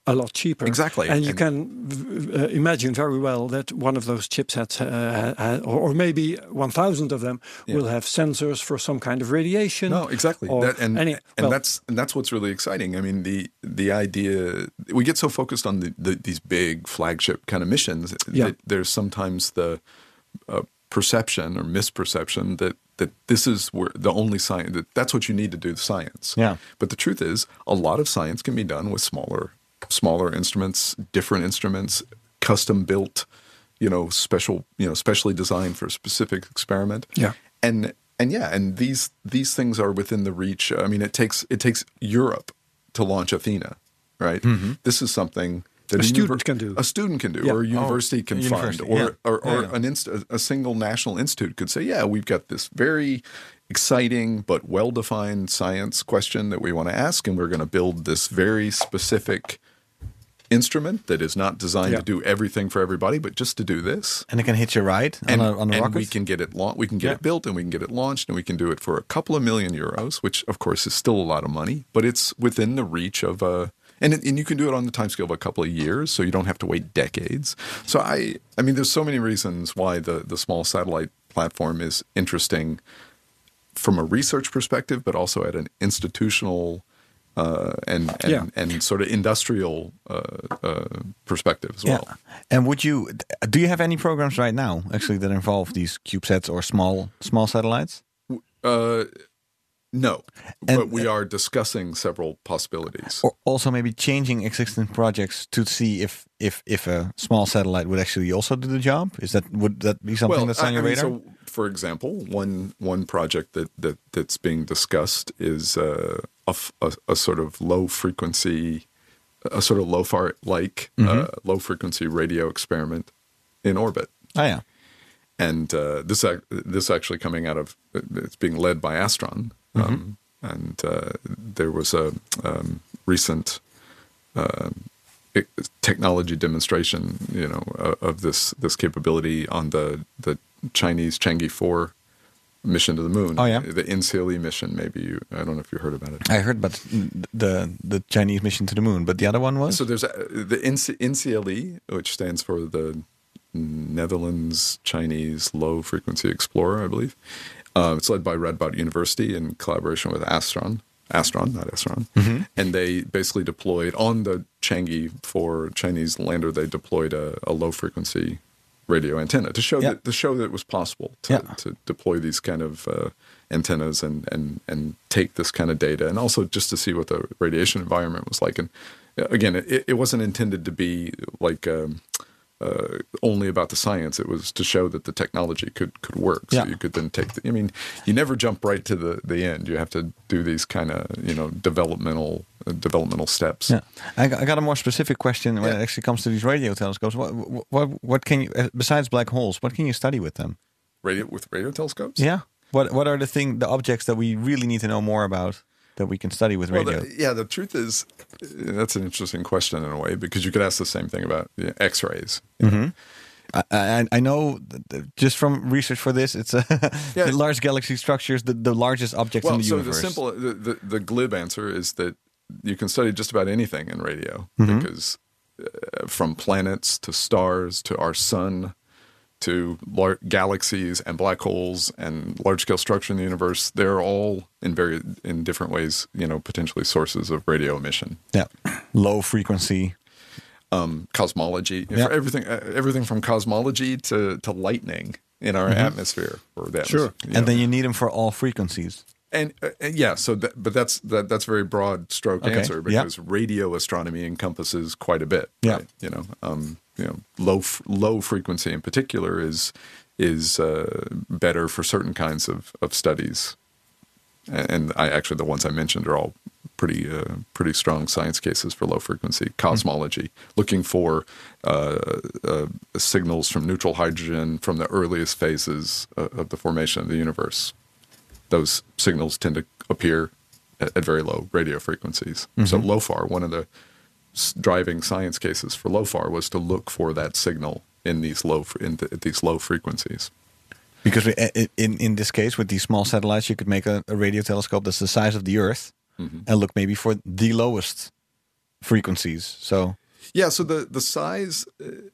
a lot cheaper. Exactly. And you And- can uh, imagine very well that one of those chipsets, uh, or, or maybe 1,000 of them, Yeah. will have sensors for some kind of radiation. No, exactly. That, and any- and well, that's and that's what's really exciting. I mean, the the idea we get so focused on the, the these big flagship kind of missions Yeah. that there's sometimes the uh, perception or misperception that that this is where the only science that that's what you need to do science. Yeah. But the truth is, a lot of science can be done with smaller smaller instruments, different instruments, custom built, you know, special, you know, specially designed for a specific experiment. Yeah. And and yeah, and these these things are within the reach. I mean, it takes it takes Europe to launch Athena, right? This is something that Mm-hmm. A univer- student can do. A student can do, Yeah. or a university can university, fund, or yeah. or, or Yeah, yeah. an inst- a single national institute could say, yeah, we've got this very exciting but well-defined science question that we want to ask, and we're going to build this very specific instrument that is not designed Yeah. to do everything for everybody, but just to do this And it can hitch a ride on and, a, on a and we can get it lau- we can get Yeah. it built and we can get it launched and we can do it for a couple of million euros, which of course is still a lot of money, but it's within the reach of a and and you can do it on the timescale of a couple of years, so you don't have to wait decades. So I I mean, there's so many reasons why the the small satellite platform is interesting from a research perspective, but also at an institutional uh, and and, Yeah. and sort of industrial uh, uh, perspective as well. Yeah. And would you do you have any programs right now actually that involve these CubeSats or small small satellites? Uh, no, And- but we are discussing several possibilities. Or also maybe changing existing projects to see if if if a small satellite would actually also do the job? Is that would that be something that's on I- your I mean, radar? so for example, one one project that, that that's being discussed is uh, a, a- a sort of low frequency, a sort of LOFAR like Mm-hmm. uh, low frequency radio experiment in orbit. oh yeah. and uh, this ac- this actually coming out of it's being led by Astron, um, and uh, there was a um, recent uh, technology demonstration, you know, uh, of this this capability on the the Chinese Chang'e four mission to the moon. Oh, yeah? the NCLE mission. Maybe you, I don't know if you heard about it. I heard about the the Chinese mission to the moon, but the other one was So there's a, the NCLE, which stands for the Netherlands Chinese Low Frequency Explorer, I believe. Uh, it's led by Radboud University in collaboration with Astron. Astron, not Astron. And they basically deployed on the Chang'e four Chinese lander. They deployed a, a low frequency radio antenna to show Yeah. that to show that it was possible to, Yeah. to deploy these kind of uh, antennas and, and and take this kind of data, and also just to see what the radiation environment was like. And uh, again, it, it wasn't intended to be like um, uh, only about the science. It was to show that the technology could could work. So Yeah. you could then take. The, I mean, you never jump right to the the end. You have to do these kind of you know developmental uh, developmental steps. Yeah, I got, I got a more specific question when Yeah. it actually comes to these radio telescopes. What, what, what can you, uh, besides black holes, what can you study with them? Radio with radio telescopes. Yeah. What, what are the thing, the objects that we really need to know more about that we can study with Well, radio? the, yeah, the truth is, that's an interesting question in a way because you could ask the same thing about you know, X-rays. know. I, I, I know just from research for this, it's a [LAUGHS] Yeah. the large galaxy structures, the, the largest objects Well, in the so universe. the simple, the, the, the glib answer is that you can study just about anything in radio Mm-hmm. because uh, from planets to stars to our sun to lar- galaxies and black holes and large scale structure in the universe, they're all in very in different ways, you know, potentially sources of radio emission. Yeah. Low frequency. Um, cosmology, Yeah. everything, uh, everything from cosmology to to lightning in our atmosphere or the Sure. And know. then you need them for all frequencies. and, uh, and yeah, so that, but that's that, that's a very broad stroke Okay, answer because radio astronomy encompasses quite a bit. Yeah. right? you know, um, you know, low low frequency in particular is is uh, better for certain kinds of of studies, and, I actually the ones I mentioned are all pretty uh, pretty strong science cases for low frequency. Cosmology, looking for uh, uh, signals from neutral hydrogen from the earliest phases uh, of the formation of the universe. Those signals tend to appear at, at very low radio frequencies. So LOFAR, one of the driving science cases for LOFAR was to look for that signal in these low in, th- at these low frequencies. Because in in this case, with these small satellites, you could make a, a radio telescope that's the size of the Earth, and look maybe for the lowest frequencies. So Yeah, so the the size, uh,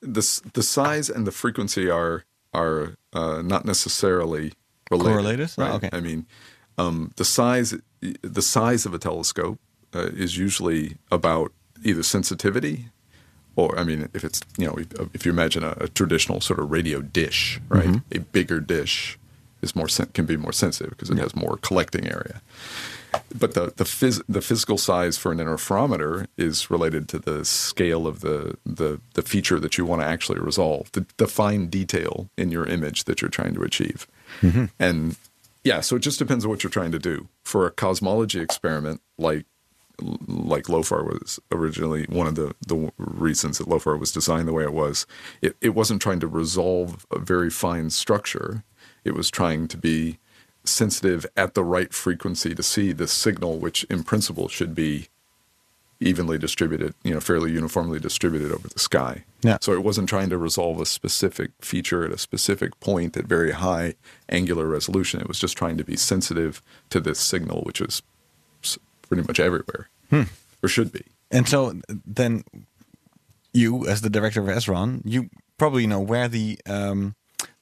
the the size and the frequency are are uh, not necessarily related. Correlated? Oh, right? okay. I mean, um, the size the size of a telescope uh, is usually about either sensitivity, or I mean, if it's you know if, if you imagine a, a traditional sort of radio dish, right, Mm-hmm. a bigger dish is more sen- can be more sensitive because it has more collecting area. But the the, phys- the physical size for an interferometer is related to the scale of the the, the feature that you want to actually resolve, the, the fine detail in your image that you're trying to achieve, and yeah, so it just depends on what you're trying to do. For a cosmology experiment like like LOFAR was originally one of the, the reasons that LOFAR was designed the way it was. It, it wasn't trying to resolve a very fine structure. It was trying to be sensitive at the right frequency to see the signal, which in principle should be evenly distributed, you know, fairly uniformly distributed over the sky. Yeah. So it wasn't trying to resolve a specific feature at a specific point at very high angular resolution. It was just trying to be sensitive to this signal, which is pretty much everywhere, or should be. And so then you, as the director of SRON, you probably know where the um,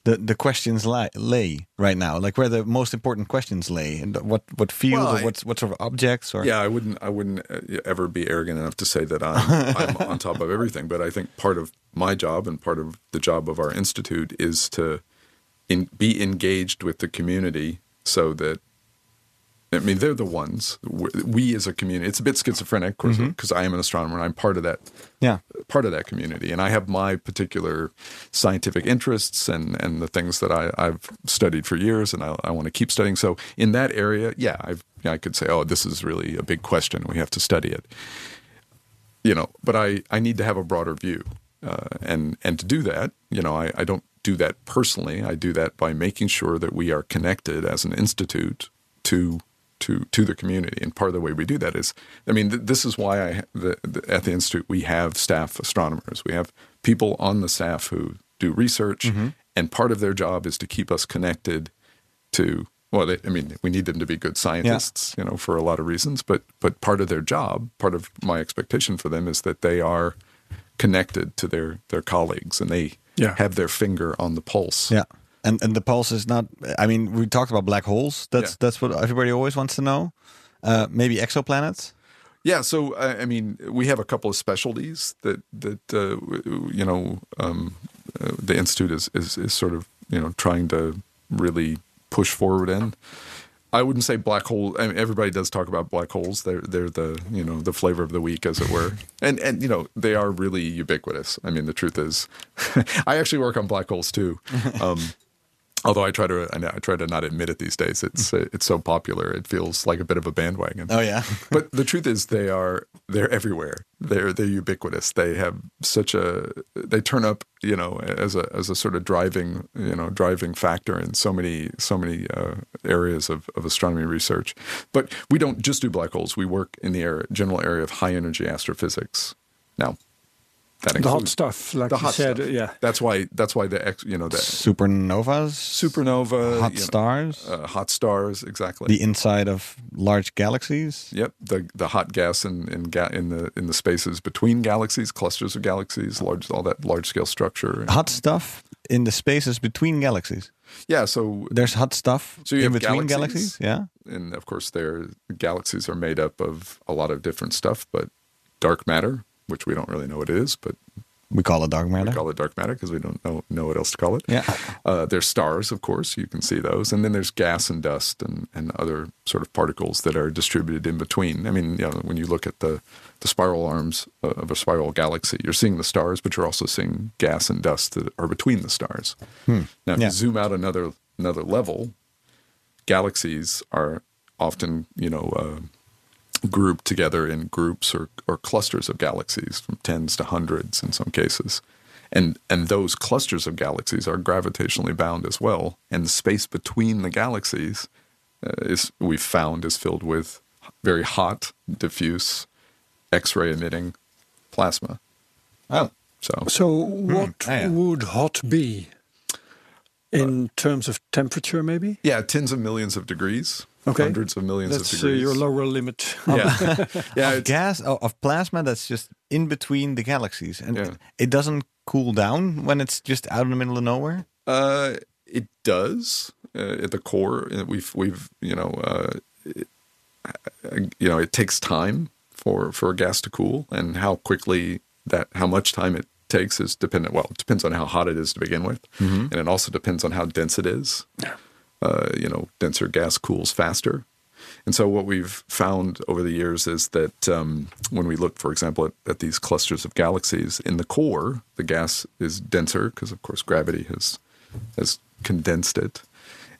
the the questions lie, lay right now, like where the most important questions lay, and what what field Well, or what what sort of objects or Yeah, I wouldn't. I wouldn't uh, ever be arrogant enough to say that I'm, [LAUGHS] I'm on top of everything. But I think part of my job and part of the job of our institute is to in, be engaged with the community, so that I mean they're the ones. We, as a community, it's a bit schizophrenic because I am an astronomer. and I'm part of that yeah part of that community, and I have my particular scientific interests and and the things that I, I've studied for years, and I, I want to keep studying. So in that area, yeah, I've I could say, oh, this is really a big question. We have to study it. You know, but I I need to have a broader view, uh, and and to do that, you know, I, I don't do that personally. I do that by making sure that we are connected as an institute to to to the community. And part of the way we do that is, I mean, th- this is why I the, the, at the institute we have staff astronomers. We have people on the staff who do research, mm-hmm. and part of their job is to keep us connected to. Well, they, I mean, we need them to be good scientists, you know, for a lot of reasons. But but part of their job, part of my expectation for them is that they are connected to their their colleagues and they Yeah. have their finger on the pulse. yeah. And and the pulse is not. I mean, we talked about black holes. That's Yeah. that's what everybody always wants to know. Uh, maybe exoplanets. Yeah, so I mean, we have a couple of specialties that that uh, you know um, uh, the institute is, is is sort of you know trying to really push forward in. I wouldn't say black hole. I mean, everybody does talk about black holes. They're they're the you know the flavor of the week, as it were, [LAUGHS] and and you know they are really ubiquitous. I mean, the truth is, [LAUGHS] I actually work on black holes too. [LAUGHS] Um, although I try to I know- I try to not admit it these days. It's uh, it's so popular. It feels like a bit of a bandwagon. Oh yeah. [LAUGHS] but the truth is they are they're everywhere. They're they're ubiquitous. They have such a they turn up you know as a as a sort of driving you know driving factor in so many so many uh, areas of, of astronomy research. But we don't just do black holes. We work in the area, general area of high energy astrophysics. Now that The hot stuff, like the you hot said, stuff. yeah. that's why that's why the ex, you know the Supernovas. supernova Hot you know, stars. uh, hot stars exactly the inside of large galaxies. Yep, the the hot gas in in, ga- in the in the spaces between galaxies, clusters of galaxies, large all that large scale structure. Hot stuff in the spaces between galaxies. Yeah, so There's hot stuff So you in have between galaxies? galaxies. Yeah. and of course, their galaxies are made up of a lot of different stuff, but dark matter, which we don't really know what it is, but We call it dark matter. we call it dark matter because we don't know know what else to call it. Yeah. [LAUGHS] Uh, there's stars, of course, you can see those, and then there's gas and dust and, and other sort of particles that are distributed in between. I mean, you know, when you look at the the spiral arms of a spiral galaxy, you're seeing the stars, but you're also seeing gas and dust that are between the stars. Now, if Yeah. you zoom out another another level, galaxies are often, you know. Uh, grouped together in groups or, or clusters of galaxies from tens to hundreds in some cases. And, and those clusters of galaxies are gravitationally bound as well. And the space between the galaxies uh, is we've found is filled with very hot, diffuse, X-ray emitting plasma. Oh. So So, what Ah, yeah. would hot be in terms of temperature, maybe? yeah, tens of millions of degrees, Okay. hundreds of millions That's of uh, your lower limit. yeah, [LAUGHS] yeah. of gas of, plasma that's just in between the galaxies, and Yeah. it, it doesn't cool down when it's just out in the middle of nowhere. Uh, it does uh, at the core. uh, We've we've you know uh, it, uh, you know it takes time for for a gas to cool, and how quickly that how much time it takes is dependent. Well, it depends on how hot it is to begin with, and it also depends on how dense it is. Uh, you know, denser gas cools faster. And so, what we've found over the years is that um, when we look, for example, at, at these clusters of galaxies, in the core, the gas is denser because, of course, gravity has has condensed it,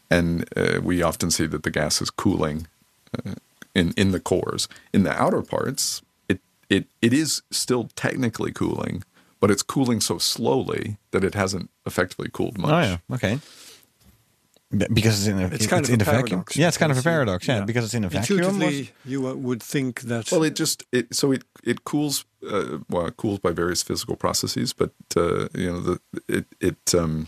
and uh, we often see that the gas is cooling uh, in in the cores. In the outer parts, it it it is still technically cooling, but it's cooling so slowly that it hasn't effectively cooled much. Oh yeah, okay. Be- Because it's in a, It's kind of in a a vacuum. Yeah, it's kind of a paradox. Yeah, yeah. because it's in a vacuum. Intuitively, you uh, would think that. Well, it just it so it it cools uh, well it cools by various physical processes, but uh, you know the it it um,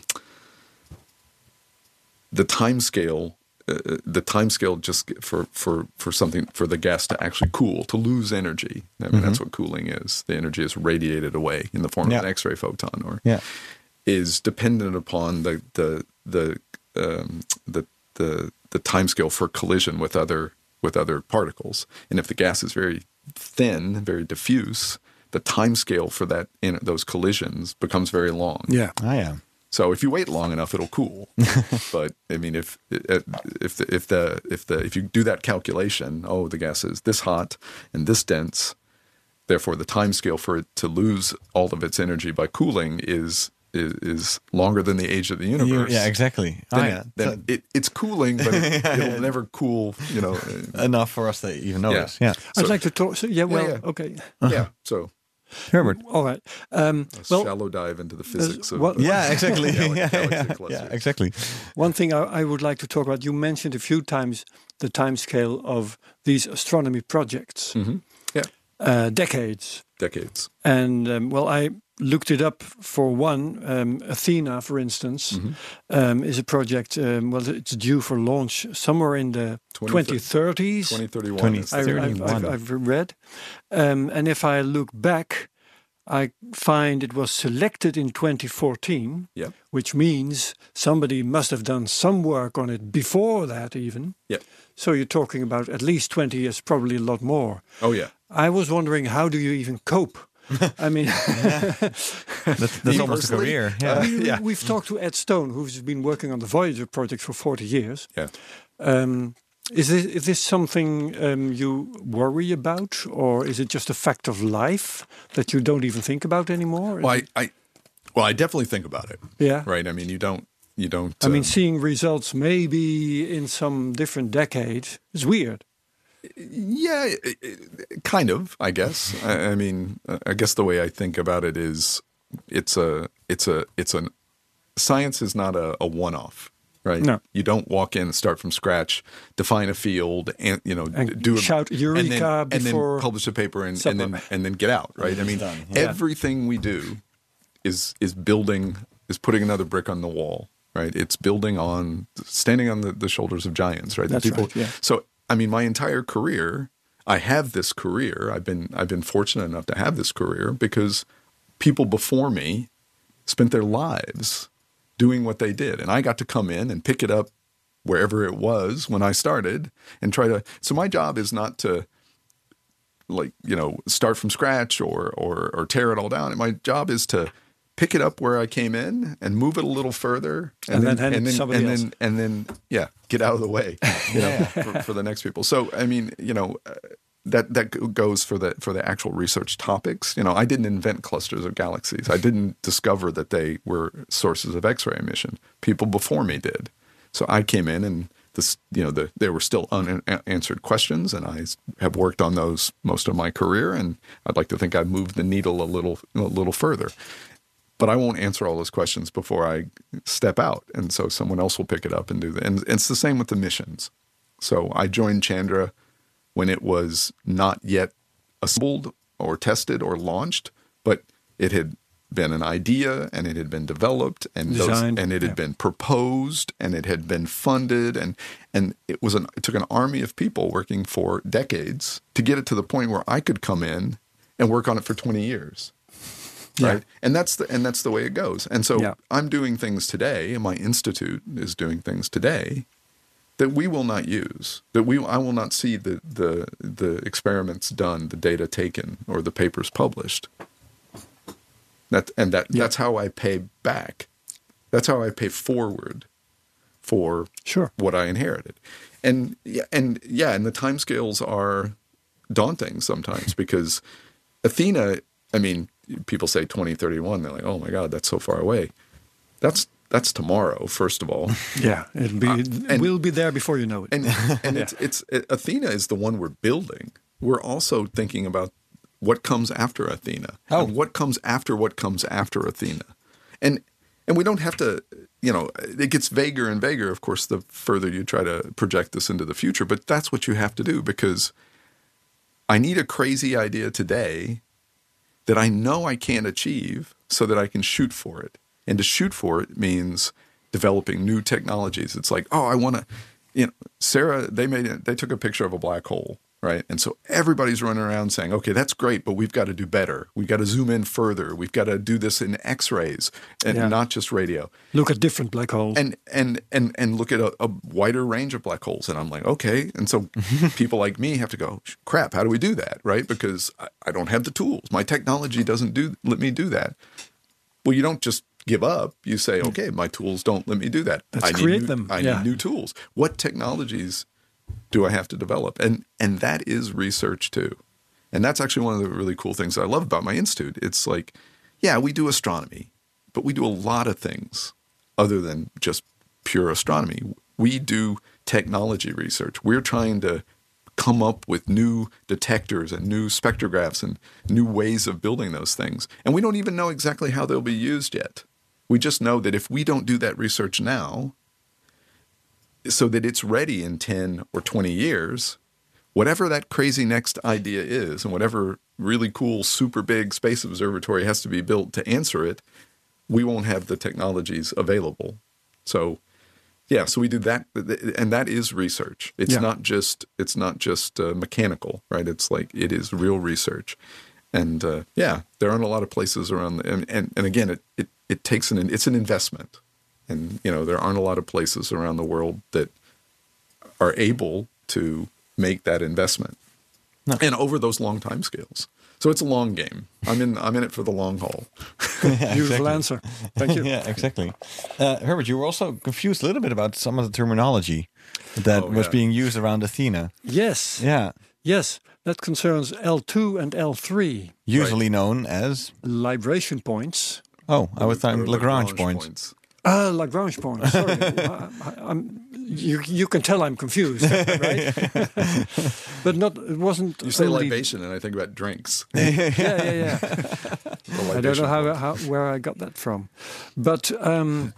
the time scale. Uh, the time scale just for, for, for something for the gas to actually cool to lose energy. I mean that's what cooling is. The energy is radiated away in the form Yeah. of an X-ray photon, or Yeah. is dependent upon the the the um, the the the timescale for collision with other with other particles. And if the gas is very thin, very diffuse, the timescale for that in those collisions becomes very long. yeah. I am. So if you wait long enough, it'll cool. [LAUGHS] but I mean, if if the, if the if the if you do that calculation, oh, the gas is this hot and this dense, therefore the time scale for it to lose all of its energy by cooling is is, is longer than the age of the You- universe. yeah, exactly. Oh, yeah. it, then it, it's cooling, but it, [LAUGHS] it'll never cool. You know. Enough for us to even notice. Yeah. I'd So- like to talk. So, yeah, well, yeah. okay. yeah. So Herbert. All right. Um, a well, shallow dive into the physics of what- uh, Yeah, exactly. [LAUGHS] yeah, galaxy yeah, clusters. yeah, exactly. one thing I, I would like to talk about. You mentioned a few times the timescale of these astronomy projects, Mhm. Yeah. uh, decades. Decades. And um, well, I looked it up for one. Um, Athena, for instance, Mm-hmm. um, is a project. Um, well, it's due for launch somewhere in the 2030. 2030s. 2031. 20 is I, the- I've, 31. I've, I've read. Um, and if I look back, I find it was selected in 2014, Yeah. which means somebody must have done some work on it before that, even. Yeah. So you're talking about at least 20 years, probably a lot more. Oh yeah. I was wondering, how do you even cope? [LAUGHS] I mean, [LAUGHS] That's, that's almost a career. Yeah. I mean, we, have talked to Ed Stone, who's been working on the Voyager project for 40 years. Yeah. Um, is this is this something um, you worry about, or is it just a fact of life that you don't even think about anymore? Well, I, I, well, I definitely think about it. yeah. Right. I mean, you don't, you don't. I mean, um, seeing results maybe in some different decade is weird. Yeah, it- it- kind of. I guess. I, I mean, uh, I guess the way I think about it is, it's a, it's a, it's an. Science is not a, a one-off. Right. No. You don't walk in, start from scratch, define a field, and you know, And do a, shout and Eureka then, and before then publish a paper and, and then and then get out. Right. I mean. Yeah. everything we do is is building is putting another brick on the wall right it's building on standing on the, the shoulders of giants right The That's right, yeah. so i mean my entire career i have this career i've been i've been fortunate enough to have this career because people before me spent their lives doing what they did. And I got to come in and pick it up wherever it was when I started and try to. So my job is not to like you know start from scratch or or or tear it all down. My job is to pick it up where I came in and move it a little further, And then hand it and then somebody and else. then and then yeah, get out of the way, [LAUGHS] you know, for, for the next people. So I mean, you know. Uh, that that goes for the for the actual research topics. You know, I didn't invent clusters of galaxies. I didn't discover that they were sources of X-ray emission. People before me did. So I came in and this, you know, the, there were still unanswered questions, and I have worked on those most of my career. And I'd like to think I've moved the needle a little a little further. But I won't answer all those questions before I step out, and so someone else will pick it up and do that. And it's the same with the missions. So I joined Chandra when it was not yet assembled or tested or launched, but it had been an idea and it had been developed and those, and it had yeah. been proposed and it had been funded and and it was an it took an army of people working for decades to get it to the point where I could come in and work on it for 20 years. Yeah. Right. And that's the and that's the way it goes. And so Yeah. I'm doing things today, and my institute is doing things today that we will not use. That we I will not see the the the experiments done, the data taken, or the papers published. That and that Yeah. that's how I pay back. That's how I pay forward for Sure. what I inherited. And yeah, and yeah, and the timescales are daunting sometimes because Athena, I mean, people say 2031, they're like, "Oh my god, that's so far away." That's that's tomorrow, first of all. [LAUGHS] Yeah, it'll be, it and- will be there before you know it. and [LAUGHS] and it's it's it, Athena is the one we're building. We're also thinking about what comes after Athena Oh. and what comes after what comes after Athena, and and we don't have to. You know, it gets vaguer and vaguer, of course, the further you try to project this into the future. But that's what you have to do because I need a crazy idea today that I know I can't achieve so that I can shoot for it. And to shoot for it means developing new technologies. It's like, oh, I want to, you know, Sera, they made it, they took a picture of a black hole, right? And so everybody's running around saying, okay, that's great, but we've got to do better. We've got to zoom in further. We've got to do this in X-rays and Yeah. not just radio Look at different black holes. and and and and look at a, a wider range of black holes and i'm like okay and so [LAUGHS] people like me have to go crap how do we do that right because I, I don't have the tools my technology doesn't do let me do that well you don't just give up you say hmm. okay my tools don't let me do that Let's i need create new, them. i Yeah. need new tools what technologies do i have to develop and and that is research too and that's actually one of the really cool things I love about my institute. It's like, yeah, we do astronomy, but we do a lot of things other than just pure astronomy. We do technology research. We're trying to come up with new detectors and new spectrographs and new ways of building those things. And we don't even know exactly how they'll be used yet. We just know that if we don't do that research now, so that it's ready in 10 or 20 years, whatever that crazy next idea is and whatever really cool super big space observatory has to be built to answer it we won't have the technologies available. So yeah so we do that and that is research. It's Yeah. not just it's not just uh, mechanical right? It's like it is real research. And uh, yeah there aren't a lot of places around the, and, and and again it, it it takes an it's an investment and you know there aren't a lot of places around the world that are able to make that investment and over those long time scales so it's a long game i'm in i'm in it for the long haul [LAUGHS] Beautiful answer. Thank you. [LAUGHS] yeah, exactly. Uh, Herbert, you were also confused a little bit about some of the terminology that Oh, was yeah. being used around Athena. Yes. Yeah, Yes. That concerns L2 and L3, usually known as libration points. oh, I was thinking Or Lagrange, points. Ah, Lagrange point. Sorry. [LAUGHS] I, I'm, you, you can tell I'm confused, right? [LAUGHS] but not. It wasn't. you say only- libation and i think about drinks [LAUGHS] Yeah, yeah, yeah. I don't know how, how where I got that from, but um,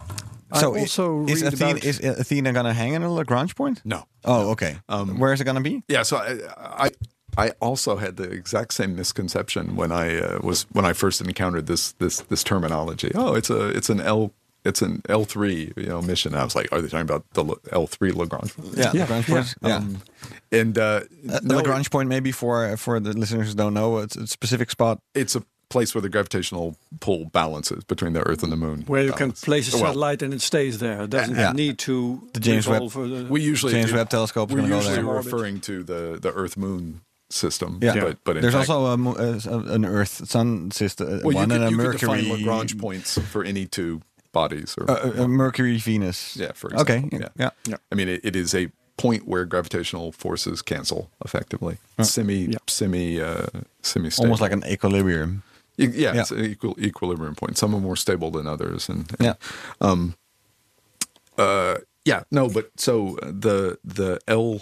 So I i- also is read Athena about. is Athena gonna hang in a Lagrange point? no Oh, okay. Um, Where is it gonna be? Yeah, so I, I I also had the exact same misconception when I uh, was when I first encountered this this this terminology. Oh, it's a it's an L it's an L three you know mission. I was like, are they talking about the L three Lagrange? Yeah, Yeah, Lagrange yeah. point. Yeah. Um, and uh, Uh, no, Lagrange point, maybe for for the listeners who don't know, it's a specific spot. it's a place where the gravitational pull balances between the Earth and the Moon. Where you can place a Well, satellite and it stays there. It doesn't Yeah. need to The James Webb- the- We usually James Webb Telescope We're gonna go usually there. referring to the the Earth Moon system. Yeah. but but in There's fact, also a, mo- uh, an Earth Sun system, uh, well, you one could, and a you could Mercury. define Lagrange points for any two bodies. Or, uh, uh, Mercury Venus. yeah, for example. Okay. example. Yeah. yeah. yeah. I mean, it, it is a point where gravitational forces cancel effectively. Semi Yeah. semi uh, semi stable. Almost like an equilibrium. yeah, yeah. it's an equal, equilibrium point. Some are more stable than others, and, and Yeah. uh, yeah, no, but so the the L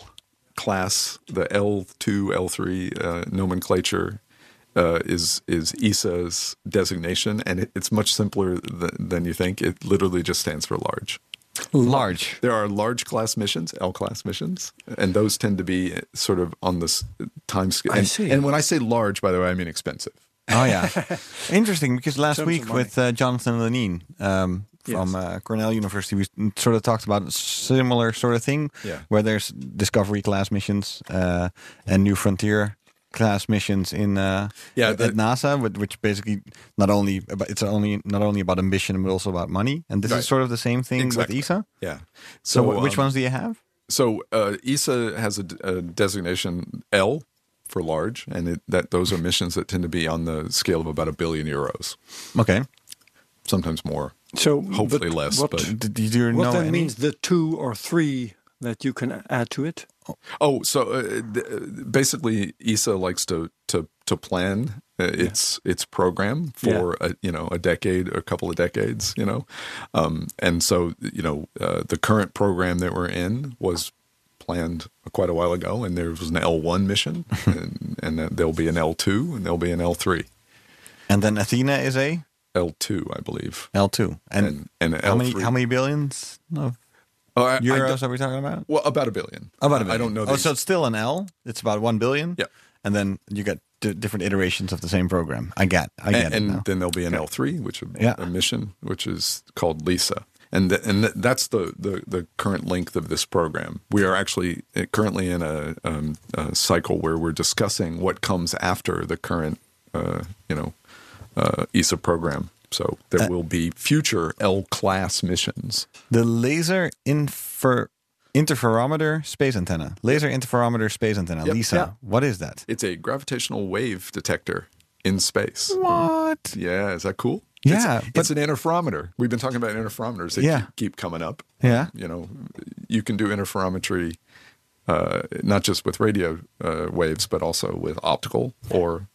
class, the L two, L three uh, nomenclature uh, is is ESA's designation, and it, it's much simpler th- than you think. It literally just stands for large. Large. There are large class missions, L class missions, and those tend to be sort of on this time scale. I and, see. and when I say large, by the way, I mean expensive. Oh yeah, [LAUGHS] interesting. Because last Terms week with uh, Jonathan Lunine um, from Yes. uh, Cornell University, we sort of talked about a similar sort of thing, Yeah. where there's Discovery class missions uh, and New Frontier class missions in uh, Yeah, at, the- at NASA, which, which basically not only about, it's only not only about ambition but also about money. And this Right. is sort of the same thing Exactly. with ESA. Yeah. So, wh- which um, ones do you have? So uh, ESA has a designation L for large, and it, that those are missions that tend to be on the scale of about a billion euros, Okay. sometimes more. So Hopefully but less, What, but- Did, did you what know then any? means the two or three that you can add to it? Oh, so uh, th- basically, ESA likes to to to plan uh, its its program for a, you know a decade, a couple of decades, you know, um, and so you know uh, the current program that we're in was planned quite a while ago, and there was an L one mission, [LAUGHS] and, and there'll be an L two, and there'll be an L three. And then Athena is a L two, I believe. L two. And, And- and how many L3. how many billions of Oh, I, euros are we talking about? well, about a billion. About a I billion. I don't know. Oh, the- so it's still an L. It's about one billion. Yeah. And then you get d- different iterations of the same program. I get. I get and, it and now. then there'll be an L three, which a, Yeah. a mission, which is called Lisa, and th- and th- that's the, the the current length of this program. We are actually uh, currently in a, um, a cycle where we're discussing what comes after the current, uh, you know, uh, ESA program. So there Uh, will be future L class missions. the laser infer interferometer space antenna. Laser interferometer space antenna. Yep. Lisa. Yeah. What is that? It's a gravitational wave detector in space. What? Yeah, is that cool? Yeah, it's, but- it's an interferometer. We've been talking about interferometers. They Yeah. keep, keep coming up. Yeah. you know, you can do interferometry uh, not just with radio uh, waves, but also with optical or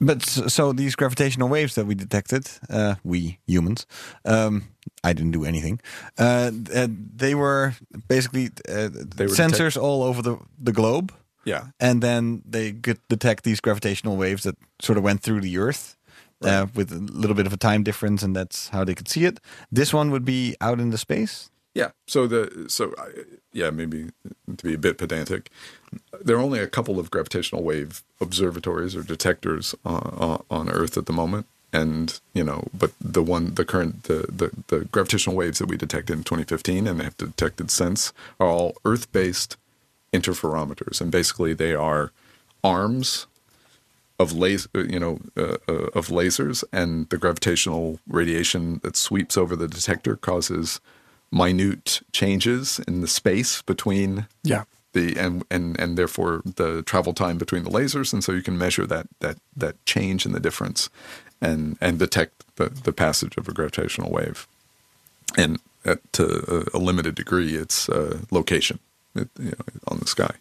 But so these gravitational waves that we detected, uh, we humans, um, I didn't do anything. Uh, uh, they were basically uh, were sensors all over the, the globe. yeah, and then they could detect these gravitational waves that sort of went through the Earth uh, with a little bit of a time difference, and that's how they could see it. This one would be out in the space. yeah. So the so I- yeah, maybe to be a bit pedantic, there are only a couple of gravitational wave observatories or detectors on, on Earth at the moment. And you know, but the one, the current, the, the the gravitational waves that we detected in 2015 and they have detected since are all Earth-based interferometers, and basically they are arms of las- uh, you know, uh, uh, of lasers, and the gravitational radiation that sweeps over the detector causes minute changes in the space between Yeah. The and and and therefore the travel time between the lasers, and so you can measure that that that change in the difference, and and detect the the passage of a gravitational wave, and at to a, a limited degree, it's uh, location, it, you know, on the sky.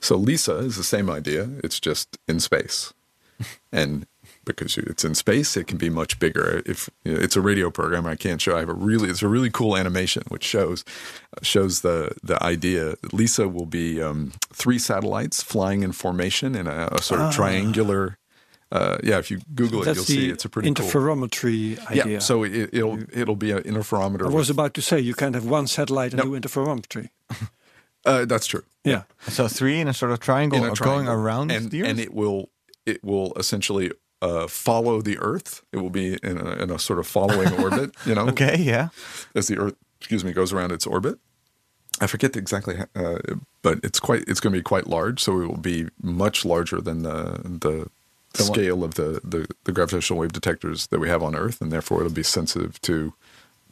So Lisa is the same idea. It's just in space, [LAUGHS] and because it's in space, it can be much bigger. If you know, it's a radio program, I can't show. I have a really, it's a really cool animation which shows shows the the idea. Lisa will be um, three satellites flying in formation in a, a sort of triangular. Uh, yeah, if you Google it, That's you'll see it's a pretty cool. interferometry idea. Yeah, so it, it'll it'll be an interferometer. I was about to say you can't have one satellite and No. do interferometry. [LAUGHS] uh, that's true. Yeah. So three in a sort of triangle, in a triangle. going around and, the Earth. and it will it will essentially uh, follow the Earth. It will be in a, in a sort of following [LAUGHS] orbit, you know, okay, yeah. as the Earth, excuse me, goes around its orbit. I forget exactly, uh, but it's quite it's going to be quite large. So it will be much larger than the the what- scale of the, the the gravitational wave detectors that we have on Earth, and therefore it'll be sensitive to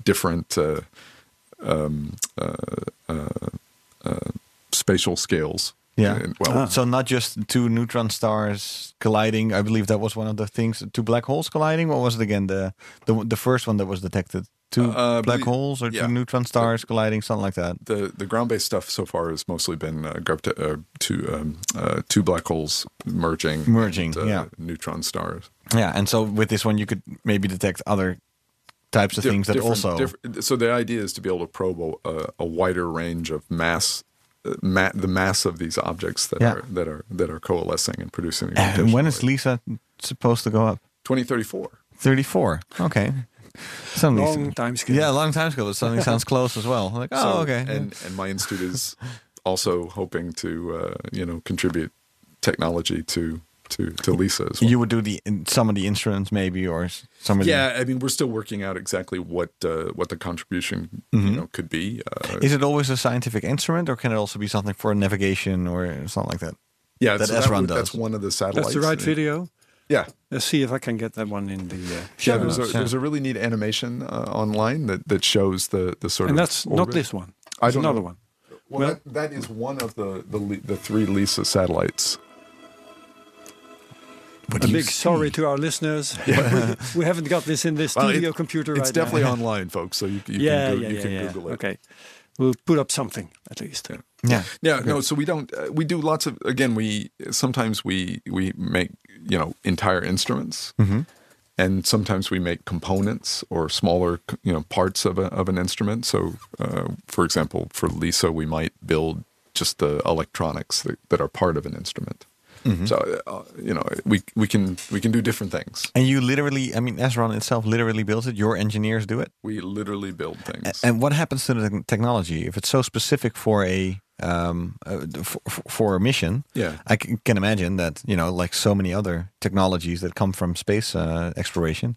different uh, um, uh, uh, uh, spatial scales. Yeah. And, well, So not just two neutron stars colliding. I believe that was one of the things. Two black holes colliding. What was it again? The the, the first one that was detected. Two Uh, black believe- holes or yeah. two neutron stars colliding, something like that. the the ground based stuff so far has mostly been uh, uh, two um, uh, two black holes merging, Merging, and, yeah. neutron stars. Yeah, and so with this one, you could maybe detect other types of Di- things that also. so the idea is to be able to probe a, a, wider range of mass, ma- the mass of these objects that Yeah. are that are that are coalescing and producing. a and when gravitational is wave. Lisa supposed to go up? 2034? Thirty-four. Okay. Something. Long time scale. Yeah, a long time ago. But something sounds close as well. Like, oh, So- okay. And and my institute is also hoping to uh, you know contribute technology to to to Lisa as well. you would do the some of the instruments maybe, or some of the. yeah, I mean, we're still working out exactly what uh, what the contribution you know could be. Uh, Is it always a scientific instrument, or can it also be something for navigation or something like that? yeah, that so SRON would- does. That's one of the satellites. That's the right video. Yeah, Let's see if I can get that one in the uh, yeah. show There's a notes. there's a really neat animation uh, online that that shows the the sort And of. And that's not this one. I don't another know. one. Well, Well- that, that is one of the the, the three Lisa satellites. What A big see? sorry to our listeners. [LAUGHS] we, we haven't got this in the Well, studio it- computer It's right definitely now. online, folks. So you, you yeah, can, go, yeah, you yeah, can yeah. Google it. Okay, we'll put up something at least. Yeah. Yeah, no. So we don't. Uh, we do lots of. Again, we sometimes we we make you know entire instruments, Mm-hmm. and sometimes we make components or smaller you know parts of a, of an instrument. So, uh, for example, for Lisa, we might build just the electronics that, that are part of an instrument. Mm-hmm. So uh, you know we we can we can do different things. And you literally, I mean, SRON itself literally builds it. Your engineers do it. We literally build A- things. And what happens to the technology if it's so specific for a um, uh, for, for a mission? Yeah. I can imagine that you know, like so many other technologies that come from space uh, exploration.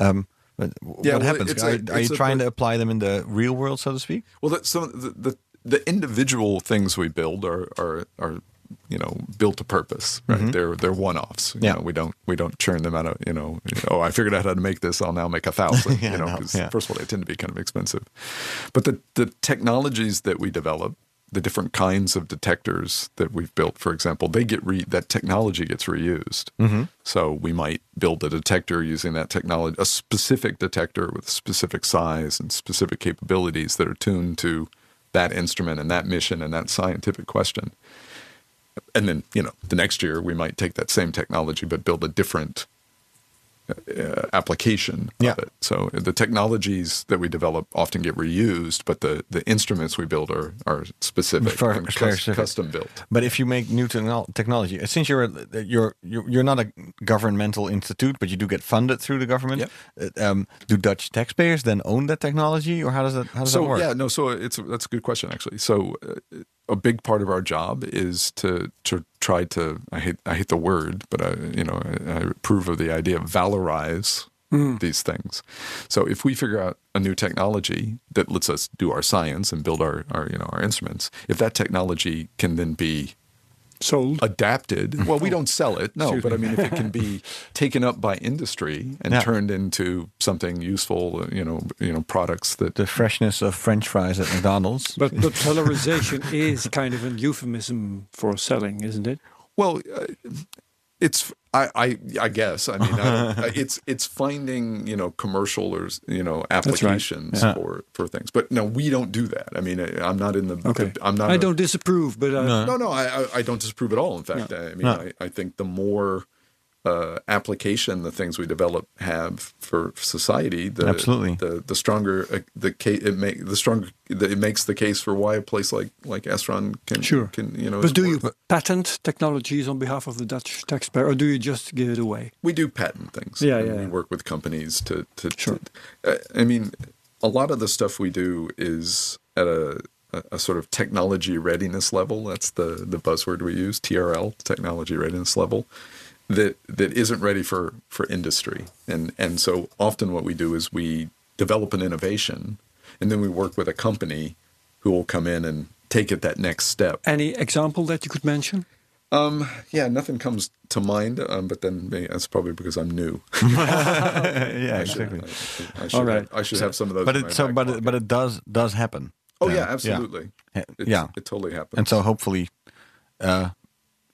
Um, but Yeah, what well, happens? Are, a- are you trying per- to apply them in the real world, so to speak? Well, that, so the, the the individual things we build are are are you know built to purpose, right? They're they're one offs. Mm-hmm. Yeah. know, we don't we don't churn them out of you know. Oh, I figured out how to make this. I'll now make a thousand. [LAUGHS] Yeah, you know, no, yeah. first of all, they tend to be kind of expensive. But the the technologies that we develop. The different kinds of detectors that we've built, for example, they get re- that technology gets reused. Mm-hmm. So we might build a detector using that technology, a specific detector with specific size and specific capabilities that are tuned to that instrument and that mission and that scientific question. And then, you know, the next year we might take that same technology but build a different uh, application Yeah. of it. So the technologies that we develop often get reused, but the, the instruments we build are, are specific For- and specific. custom built. But if you make new techno- technology, since you're a- you're you're you're not a governmental institute, but you do get funded through the government. uh, Um, do Dutch taxpayers then own that technology, or how does that how does so that work? yeah no so it's that's a good question actually so uh, a big part of our job is to to try to i hate i hate the word but i you know i, I approve of the idea of valorize hmm. these things. So if we figure out a new technology that lets us do our science and build our, our you know our instruments if that technology can then be Sold. adapted. Well, we don't sell it, no, Excuse but I mean, if it can be [LAUGHS] taken up by industry and Yeah. turned into something useful, uh, you know, you know, products that The freshness of French fries at McDonald's. But but valorization is kind of an euphemism for selling, isn't it? Well, uh, it's I, I I guess I mean I, [LAUGHS] it's it's finding you know commercial or you know applications Yeah. for for things. But no, we don't do that. I mean, I, I'm not in the. Okay. the- I'm not. I a- don't disapprove, but uh, No. No, no, I I- don't disapprove at all. In fact, I mean, No. I, I think the more uh, application the things we develop have for society, the Absolutely. the the stronger uh, the case it make the stronger the, it makes the case for why a place like like SRON can Sure. can you know. but is do you worth- patent technologies on behalf of the Dutch taxpayer, or do you just give it away? we do patent things. Yeah, and yeah, We work with companies to to. Sure. to- uh, I mean, a lot of the stuff we do is at a, a, a sort of technology readiness level. That's the the buzzword we use, TRL, technology readiness level. That that isn't ready for for industry, and and so often what we do is we develop an innovation, and then we work with a company who will come in and take it that next step. Any example that you could mention? Um, yeah, nothing comes to mind, um, but then maybe that's probably because I'm new. yeah, [LAUGHS] [LAUGHS] I should, exactly. I should, I should, All right. I should have some of those. But it so but it, but it does does happen. oh then. yeah, absolutely. Yeah. It's- yeah. it totally happens. And so hopefully, uh,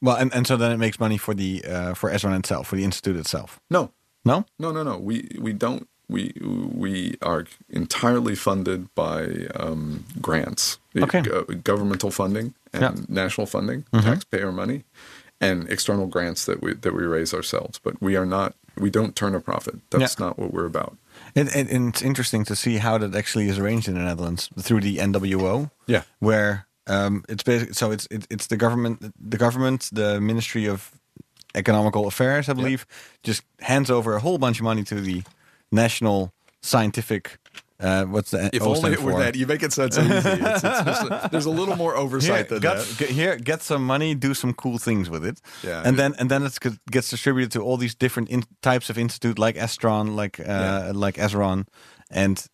well, and, and so then it makes money for the uh, for SRON itself, for the institute itself. no, No, No, no, no. We we don't. We we are entirely funded by um, grants, Okay. Go- governmental funding and Yeah. Mm-hmm. national funding, taxpayer money, and external grants that we that we raise ourselves. But we are not. We don't turn a profit. That's Yeah. not what we're about. and, and, and it's interesting to see how that actually is arranged in the Netherlands through the NWO. Yeah. where um, it's basically so it's it, it's the government, the government, the Ministry of Economical Affairs, I believe, just hands over a whole bunch of money to the national scientific. Uh, what's the If O only it were for? that. You make it sound so easy. It's, it's just- there's a little more Here, oversight than get, that. get- here, get some money, do some cool things with it, Yeah. and then and then it gets distributed to all these different in, types of institute, like Estron, like uh, Yeah. like SRON, and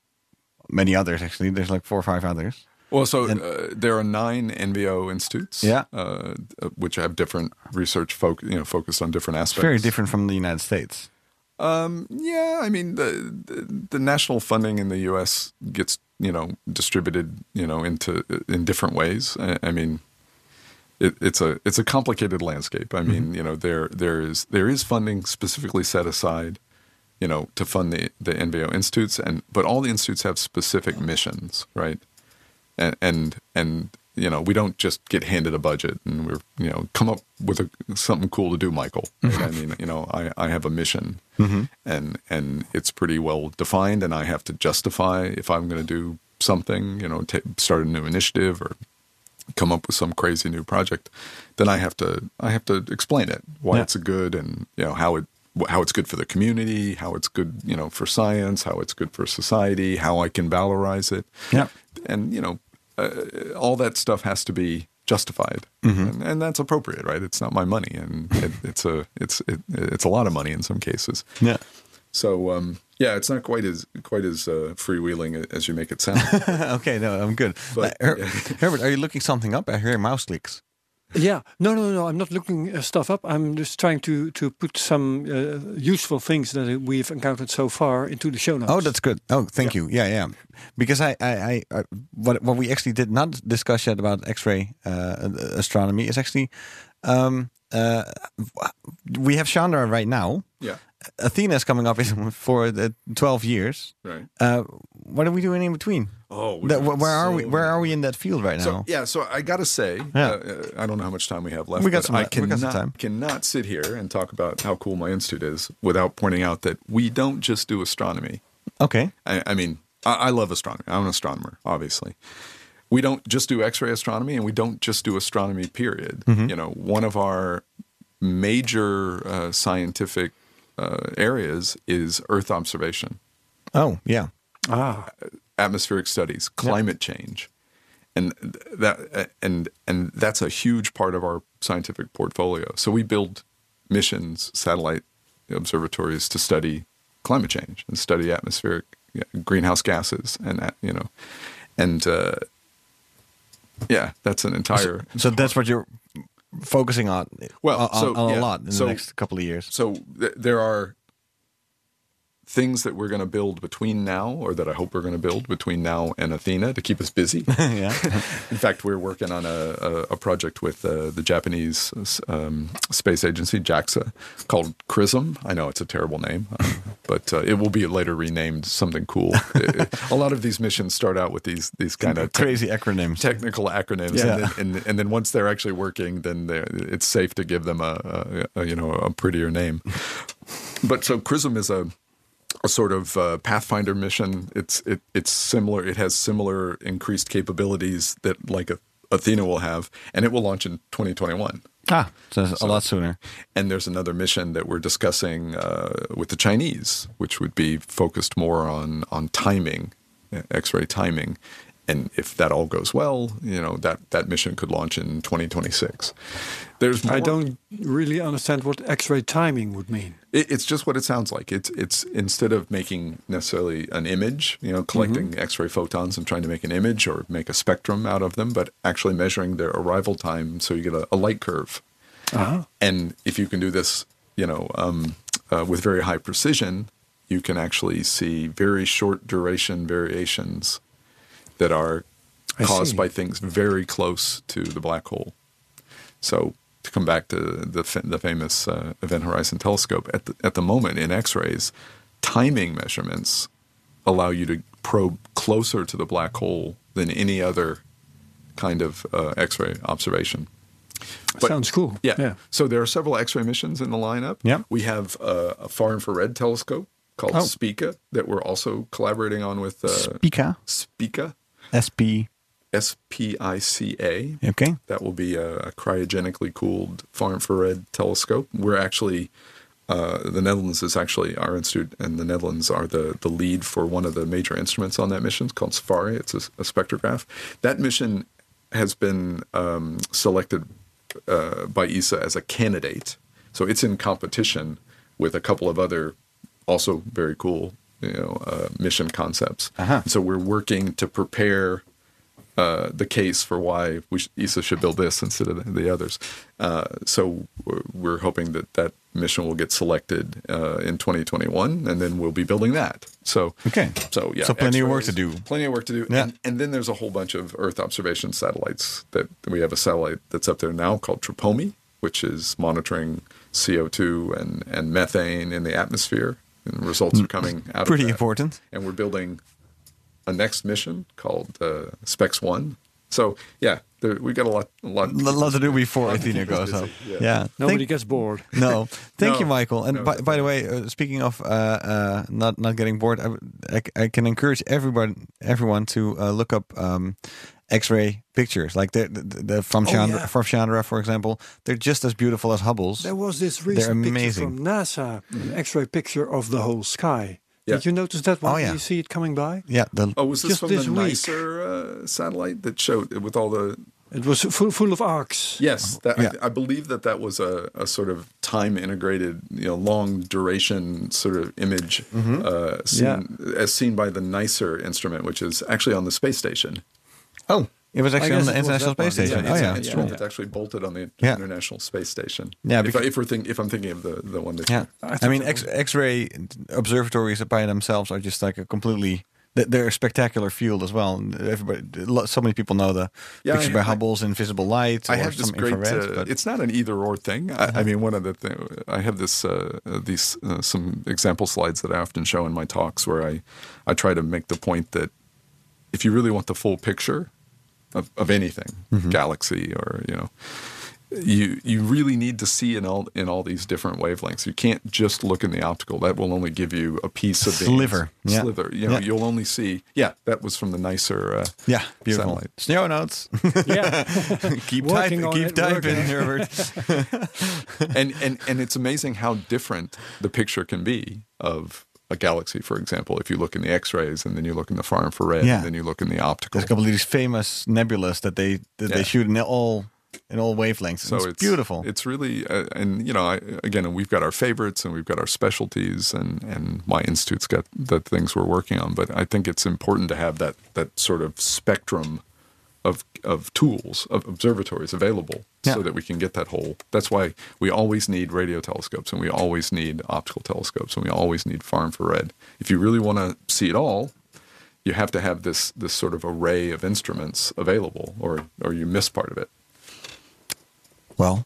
many others. Actually, there's like four or five others. Well, so And- uh, there are nine NWO institutes, Yeah. uh, which have different research, foc- you know, focused on different aspects. very different from the United States. Um, yeah, I mean the, the the national funding in the U.S. gets you know distributed you know into in different ways. I, I mean, it, it's a it's a complicated landscape. I mean, you know there there is there is funding specifically set aside, you know, to fund the the NWO institutes, and but all the institutes have specific missions, right? And and and you know we don't just get handed a budget and we're you know come up with a, something cool to do, Michael. Right? I mean, you know, I I have a mission, mm-hmm. and and it's pretty well defined, and I have to justify if I'm going to do something, you know, ta start a new initiative or come up with some crazy new project, then I have to I have to explain it why Yeah. it's a good and you know how it how it's good for the community, how it's good you know for science, how it's good for society, how I can valorize it, Yeah. and you know uh, all that stuff has to be justified, and, and that's appropriate, right? It's not my money, and it, it's a it's it, it's a lot of money in some cases. Yeah. So um, yeah, it's not quite as quite as uh, freewheeling as you make it sound. [LAUGHS] okay, no, I'm good. But, Her- yeah. [LAUGHS] Herbert, are you looking something up? I hear mouse clicks. Yeah, no, no, no. I'm not looking uh, stuff up. I'm just trying to to put some uh, useful things that we've encountered so far into the show notes. Oh, that's good. Oh, thank you. Yeah, yeah. Because I, I, I, I what what we actually did not discuss yet about X-ray uh, astronomy is actually, um, uh, we have Chandra right now. yeah, Athena is coming up in for the twelve years. right. Uh, what are we doing in between? Oh, That- where are we? Where are we in that field right now? So yeah, so I gotta say, Yeah. uh, I don't know how much time we have left. We got some- I we got cannot, some time. cannot sit here and talk about how cool my institute is without pointing out that we don't just do astronomy. okay. I, I mean, I, I love astronomy. I'm an astronomer, obviously. We don't just do X-ray astronomy, and we don't just do astronomy. Period. Mm-hmm. You know, one of our major uh, scientific uh, areas is Earth observation, Oh, yeah. ah, atmospheric studies, climate change, and that and and that's a huge part of our scientific portfolio. So we build missions, satellite observatories to study climate change and study atmospheric yeah, greenhouse gases, and that, you know, and uh, yeah, that's an entire. So that's what you're focusing on. Well, on, so, on yeah, a lot in so- the next couple of years. So th- there are things that we're going to build between now, or that I hope we're going to build between now and Athena to keep us busy. [LAUGHS] yeah. In fact, we're working on a, a, a project with uh, the Japanese um, space agency, JAXA, called XRISM. I know it's a terrible name, uh, but uh, it will be later renamed something cool. It- [LAUGHS] it- a lot of these missions start out with these these kind of Crazy acronyms. technical acronyms, Yeah. and, then, and and then once they're actually working, then it's safe to give them a, a, a you know a prettier name. But so XRISM is a a sort of uh, Pathfinder mission. It's it, it's similar. It has similar increased capabilities that like a, Athena will have, and it will launch in 2021. Ah, so it's a lot sooner. And there's another mission that we're discussing uh, with the Chinese, which would be focused more on on timing, uh, X-ray timing. And if that all goes well, you know that that mission could launch in 2026. There's more, I don't really understand what X-ray timing would mean. it, it's just what it sounds like. It's it's instead of making necessarily an image, you know, collecting X-ray photons and trying to make an image or make a spectrum out of them, but actually measuring their arrival time, so you get a, a light curve. Uh-huh. And if you can do this, you know, um, uh, with very high precision, you can actually see very short duration variations that are caused by things very close to the black hole. So to come back to the the famous uh, Event Horizon Telescope, at the, at the moment in X-rays, timing measurements allow you to probe closer to the black hole than any other kind of uh, X-ray observation. But- Sounds cool. Yeah. Yeah. So there are several X-ray missions in the lineup. Yeah. We have uh, a far infrared telescope called Oh. Spica that we're also collaborating on with uh, Spica, Spica, SP. S P I C A. Okay. That will be a, a cryogenically cooled far infrared telescope. We're actually uh, the Netherlands is actually our institute, and the Netherlands are the the lead for one of the major instruments on that mission. It's called Safari. It's a, a spectrograph. That mission has been um, selected uh, by ESA as a candidate, so it's in competition with a couple of other also very cool you know uh, mission concepts. Uh-huh. So we're working to prepare uh, the case for why we sh- ESA should build this instead of the, the others. Uh, so we're, hoping that that mission will get selected uh, in 2021, and then we'll be building that. So Okay. so yeah, So plenty of work to do. Plenty of work to do. Yeah. And, and then there's a whole bunch of Earth observation satellites that we have a satellite that's up there now called Tropomi, which is monitoring CO2 and, and methane in the atmosphere. And results are coming out Pretty of that important. and we're building a next mission called uh, SPEXone. So yeah, there, we got a lot, a lot. A lot to do before Athena goes busy, [LAUGHS] up. yeah. Yeah. Nobody Thank- gets bored. [LAUGHS] no, thank you, Michael. And No, by, by the way, uh, speaking of uh, uh, not not getting bored, I, I, I can encourage everybody, everyone to uh, look up um, X-ray pictures, like the, the, the from Oh, Chandra, yeah. from Chandra, for example. They're just as beautiful as Hubble's. There was this recent picture amazing. from NASA, an X-ray picture of the whole sky. Yeah. Did you notice that one? Oh, yeah. Did you see it coming by? yeah, the, Oh, was this Just from this the week. NICER uh, satellite that showed with all the? It was full, full of arcs. Yes, that, Yeah. I, I believe that that was a, a sort of time integrated, you know, long duration sort of image, Mm-hmm. uh, seen, as seen by the NICER instrument, which is actually on the space station. Oh, it was actually on the International one. Space Station. Yeah, oh it's yeah, it's cool. that's actually bolted on the Yeah. International Space Station. Yeah, if, I, because- if we're think, if I'm thinking of the, the one that Yeah, I I, mean, X, X-ray observatories by themselves are just like a completely. they- They're a spectacular field as well. Everybody, so many people know the Yeah, picture by I- Hubble's invisible light I have this some great. infrared. Uh, but it's not an either or thing. I, I mean, one of the thing, I have this uh, uh, these uh, some example slides that I often show in my talks where I I try to make the point that if you really want the full picture of, of anything, galaxy or you know. You you really need to see in all in all these different wavelengths. You can't just look in the optical. That will only give you a piece of the Sliver, yeah. Slither. You know, Yeah. you'll only see. Yeah, that was from the NICER. Uh, yeah, beautiful. satellite. Snow notes. Yeah. [LAUGHS] keep Working typing, keep it, typing, working on it. Herbert. [LAUGHS] and and and it's amazing how different the picture can be of a galaxy, for example. If you look in the X-rays and then you look in the far infrared Yeah. and then you look in the optical. There's a couple of these famous nebulas that they that Yeah. they shoot in all in all wavelengths. so it's, it's beautiful. It's really, uh, and you know, I, again, we've got our favorites and we've got our specialties, and and my institute's got the things we're working on. But I think it's important to have that that sort of spectrum of of tools of observatories available Yeah. so that we can get that whole. That's why we always need radio telescopes and we always need optical telescopes and we always need far infrared. If you really want to see it all, you have to have this this sort of array of instruments available, or or you miss part of it. well,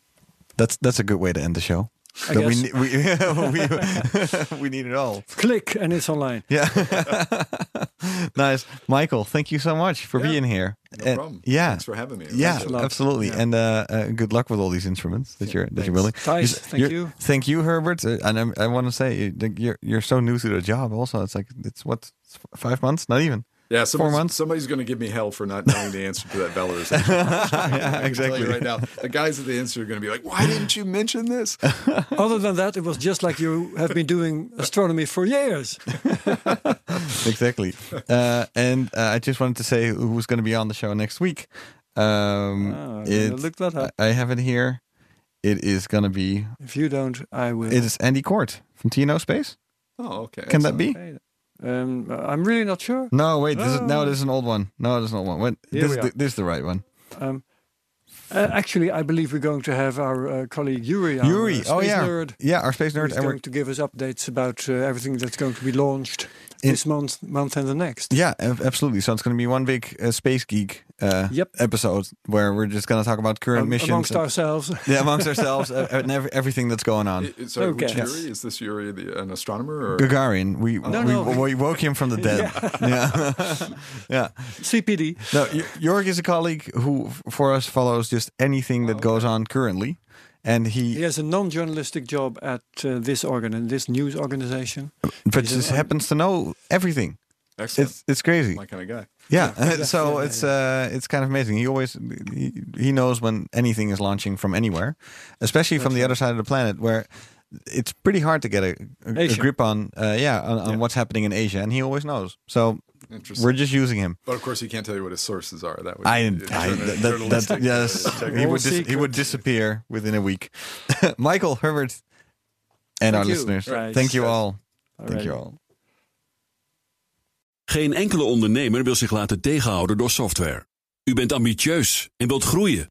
that's that's a good way to end the show. I That we, guess. ne- we, [LAUGHS] we, [LAUGHS] we need it all. Click and it's online. Yeah. [LAUGHS] nice. Michael, thank you so much for Yeah, being here. No And- problem. Yeah. Thanks for having me. I Yeah, absolutely. Yeah. And uh, uh, good luck with all these instruments that you're that you're building. Thijs, You're- thank you're- you. Thank you, Herbert. Uh, and I'm, I want to say you- you're you're so new to the job. Also, it's like it's what five months, not even. Yeah, somebody's, months? Somebody's going to give me hell for not knowing the answer to that valorization. question. I can tell exactly. you right now, the guys at the institute are going to be like, "Why didn't you mention this?" [LAUGHS] Other than that, it was just like you have been doing astronomy for years. [LAUGHS] exactly. Uh, and uh, I just wanted to say who's going to be on the show next week. Um, Ah, it's- look that up. I I have it here. It is going to be. If you don't, I will. It is Andy Court from TNO Space. Oh, okay. Can that be? Okay. Um, I'm really not sure. No, wait. This is no. Oh. This is an old one. No, this is an old one. Wait, this, we is the, this is the right one. Um, Uh, actually, I believe we're going to have our uh, colleague Yuri. Our, Yuri, uh, oh yeah, nerd, yeah, our space nerd. who's and we're- going to give us updates about uh, everything that's going to be launched this month, month and the next. Yeah, absolutely. So it's going to be one big uh, space geek uh, Yep. episode where we're just going to talk about current Am- missions. amongst and- ourselves. [LAUGHS] yeah, amongst [LAUGHS] ourselves uh, and every, everything that's going on. I- I- Sorry, Okay. which Yes. Yuri? Is this Yuri the, an astronomer? Or? Gagarin, we No, we, no. we woke him from the dead. [LAUGHS] Yeah, yeah. CPD. No, Y- Jorg is a colleague who, for us, follows just anything that goes on currently, and he, He has a non-journalistic job at uh, this organ, and this news organization. but he's just happens to know everything. Excellent. It's it's crazy. my kind of guy. Yeah, [LAUGHS] yeah, so yeah, it's uh it's kind of amazing. He always he, he knows when anything is launching from anywhere, especially from the other side of the planet where it's pretty hard to get a, a, a grip on uh, yeah on, on Yeah. what's happening in Asia, and he always knows. So Interesting. we're just using him. but of course, he can't tell you what his sources are. That would I, be I journa- that, that, that, yes, he would dis- he would disappear within a week. [LAUGHS] Michael Herbert and our you. listeners, Right. thank you all. Thank Alright. you all. Geen enkele ondernemer wil zich laten tegenhouden door software. U bent ambitieus en wilt groeien.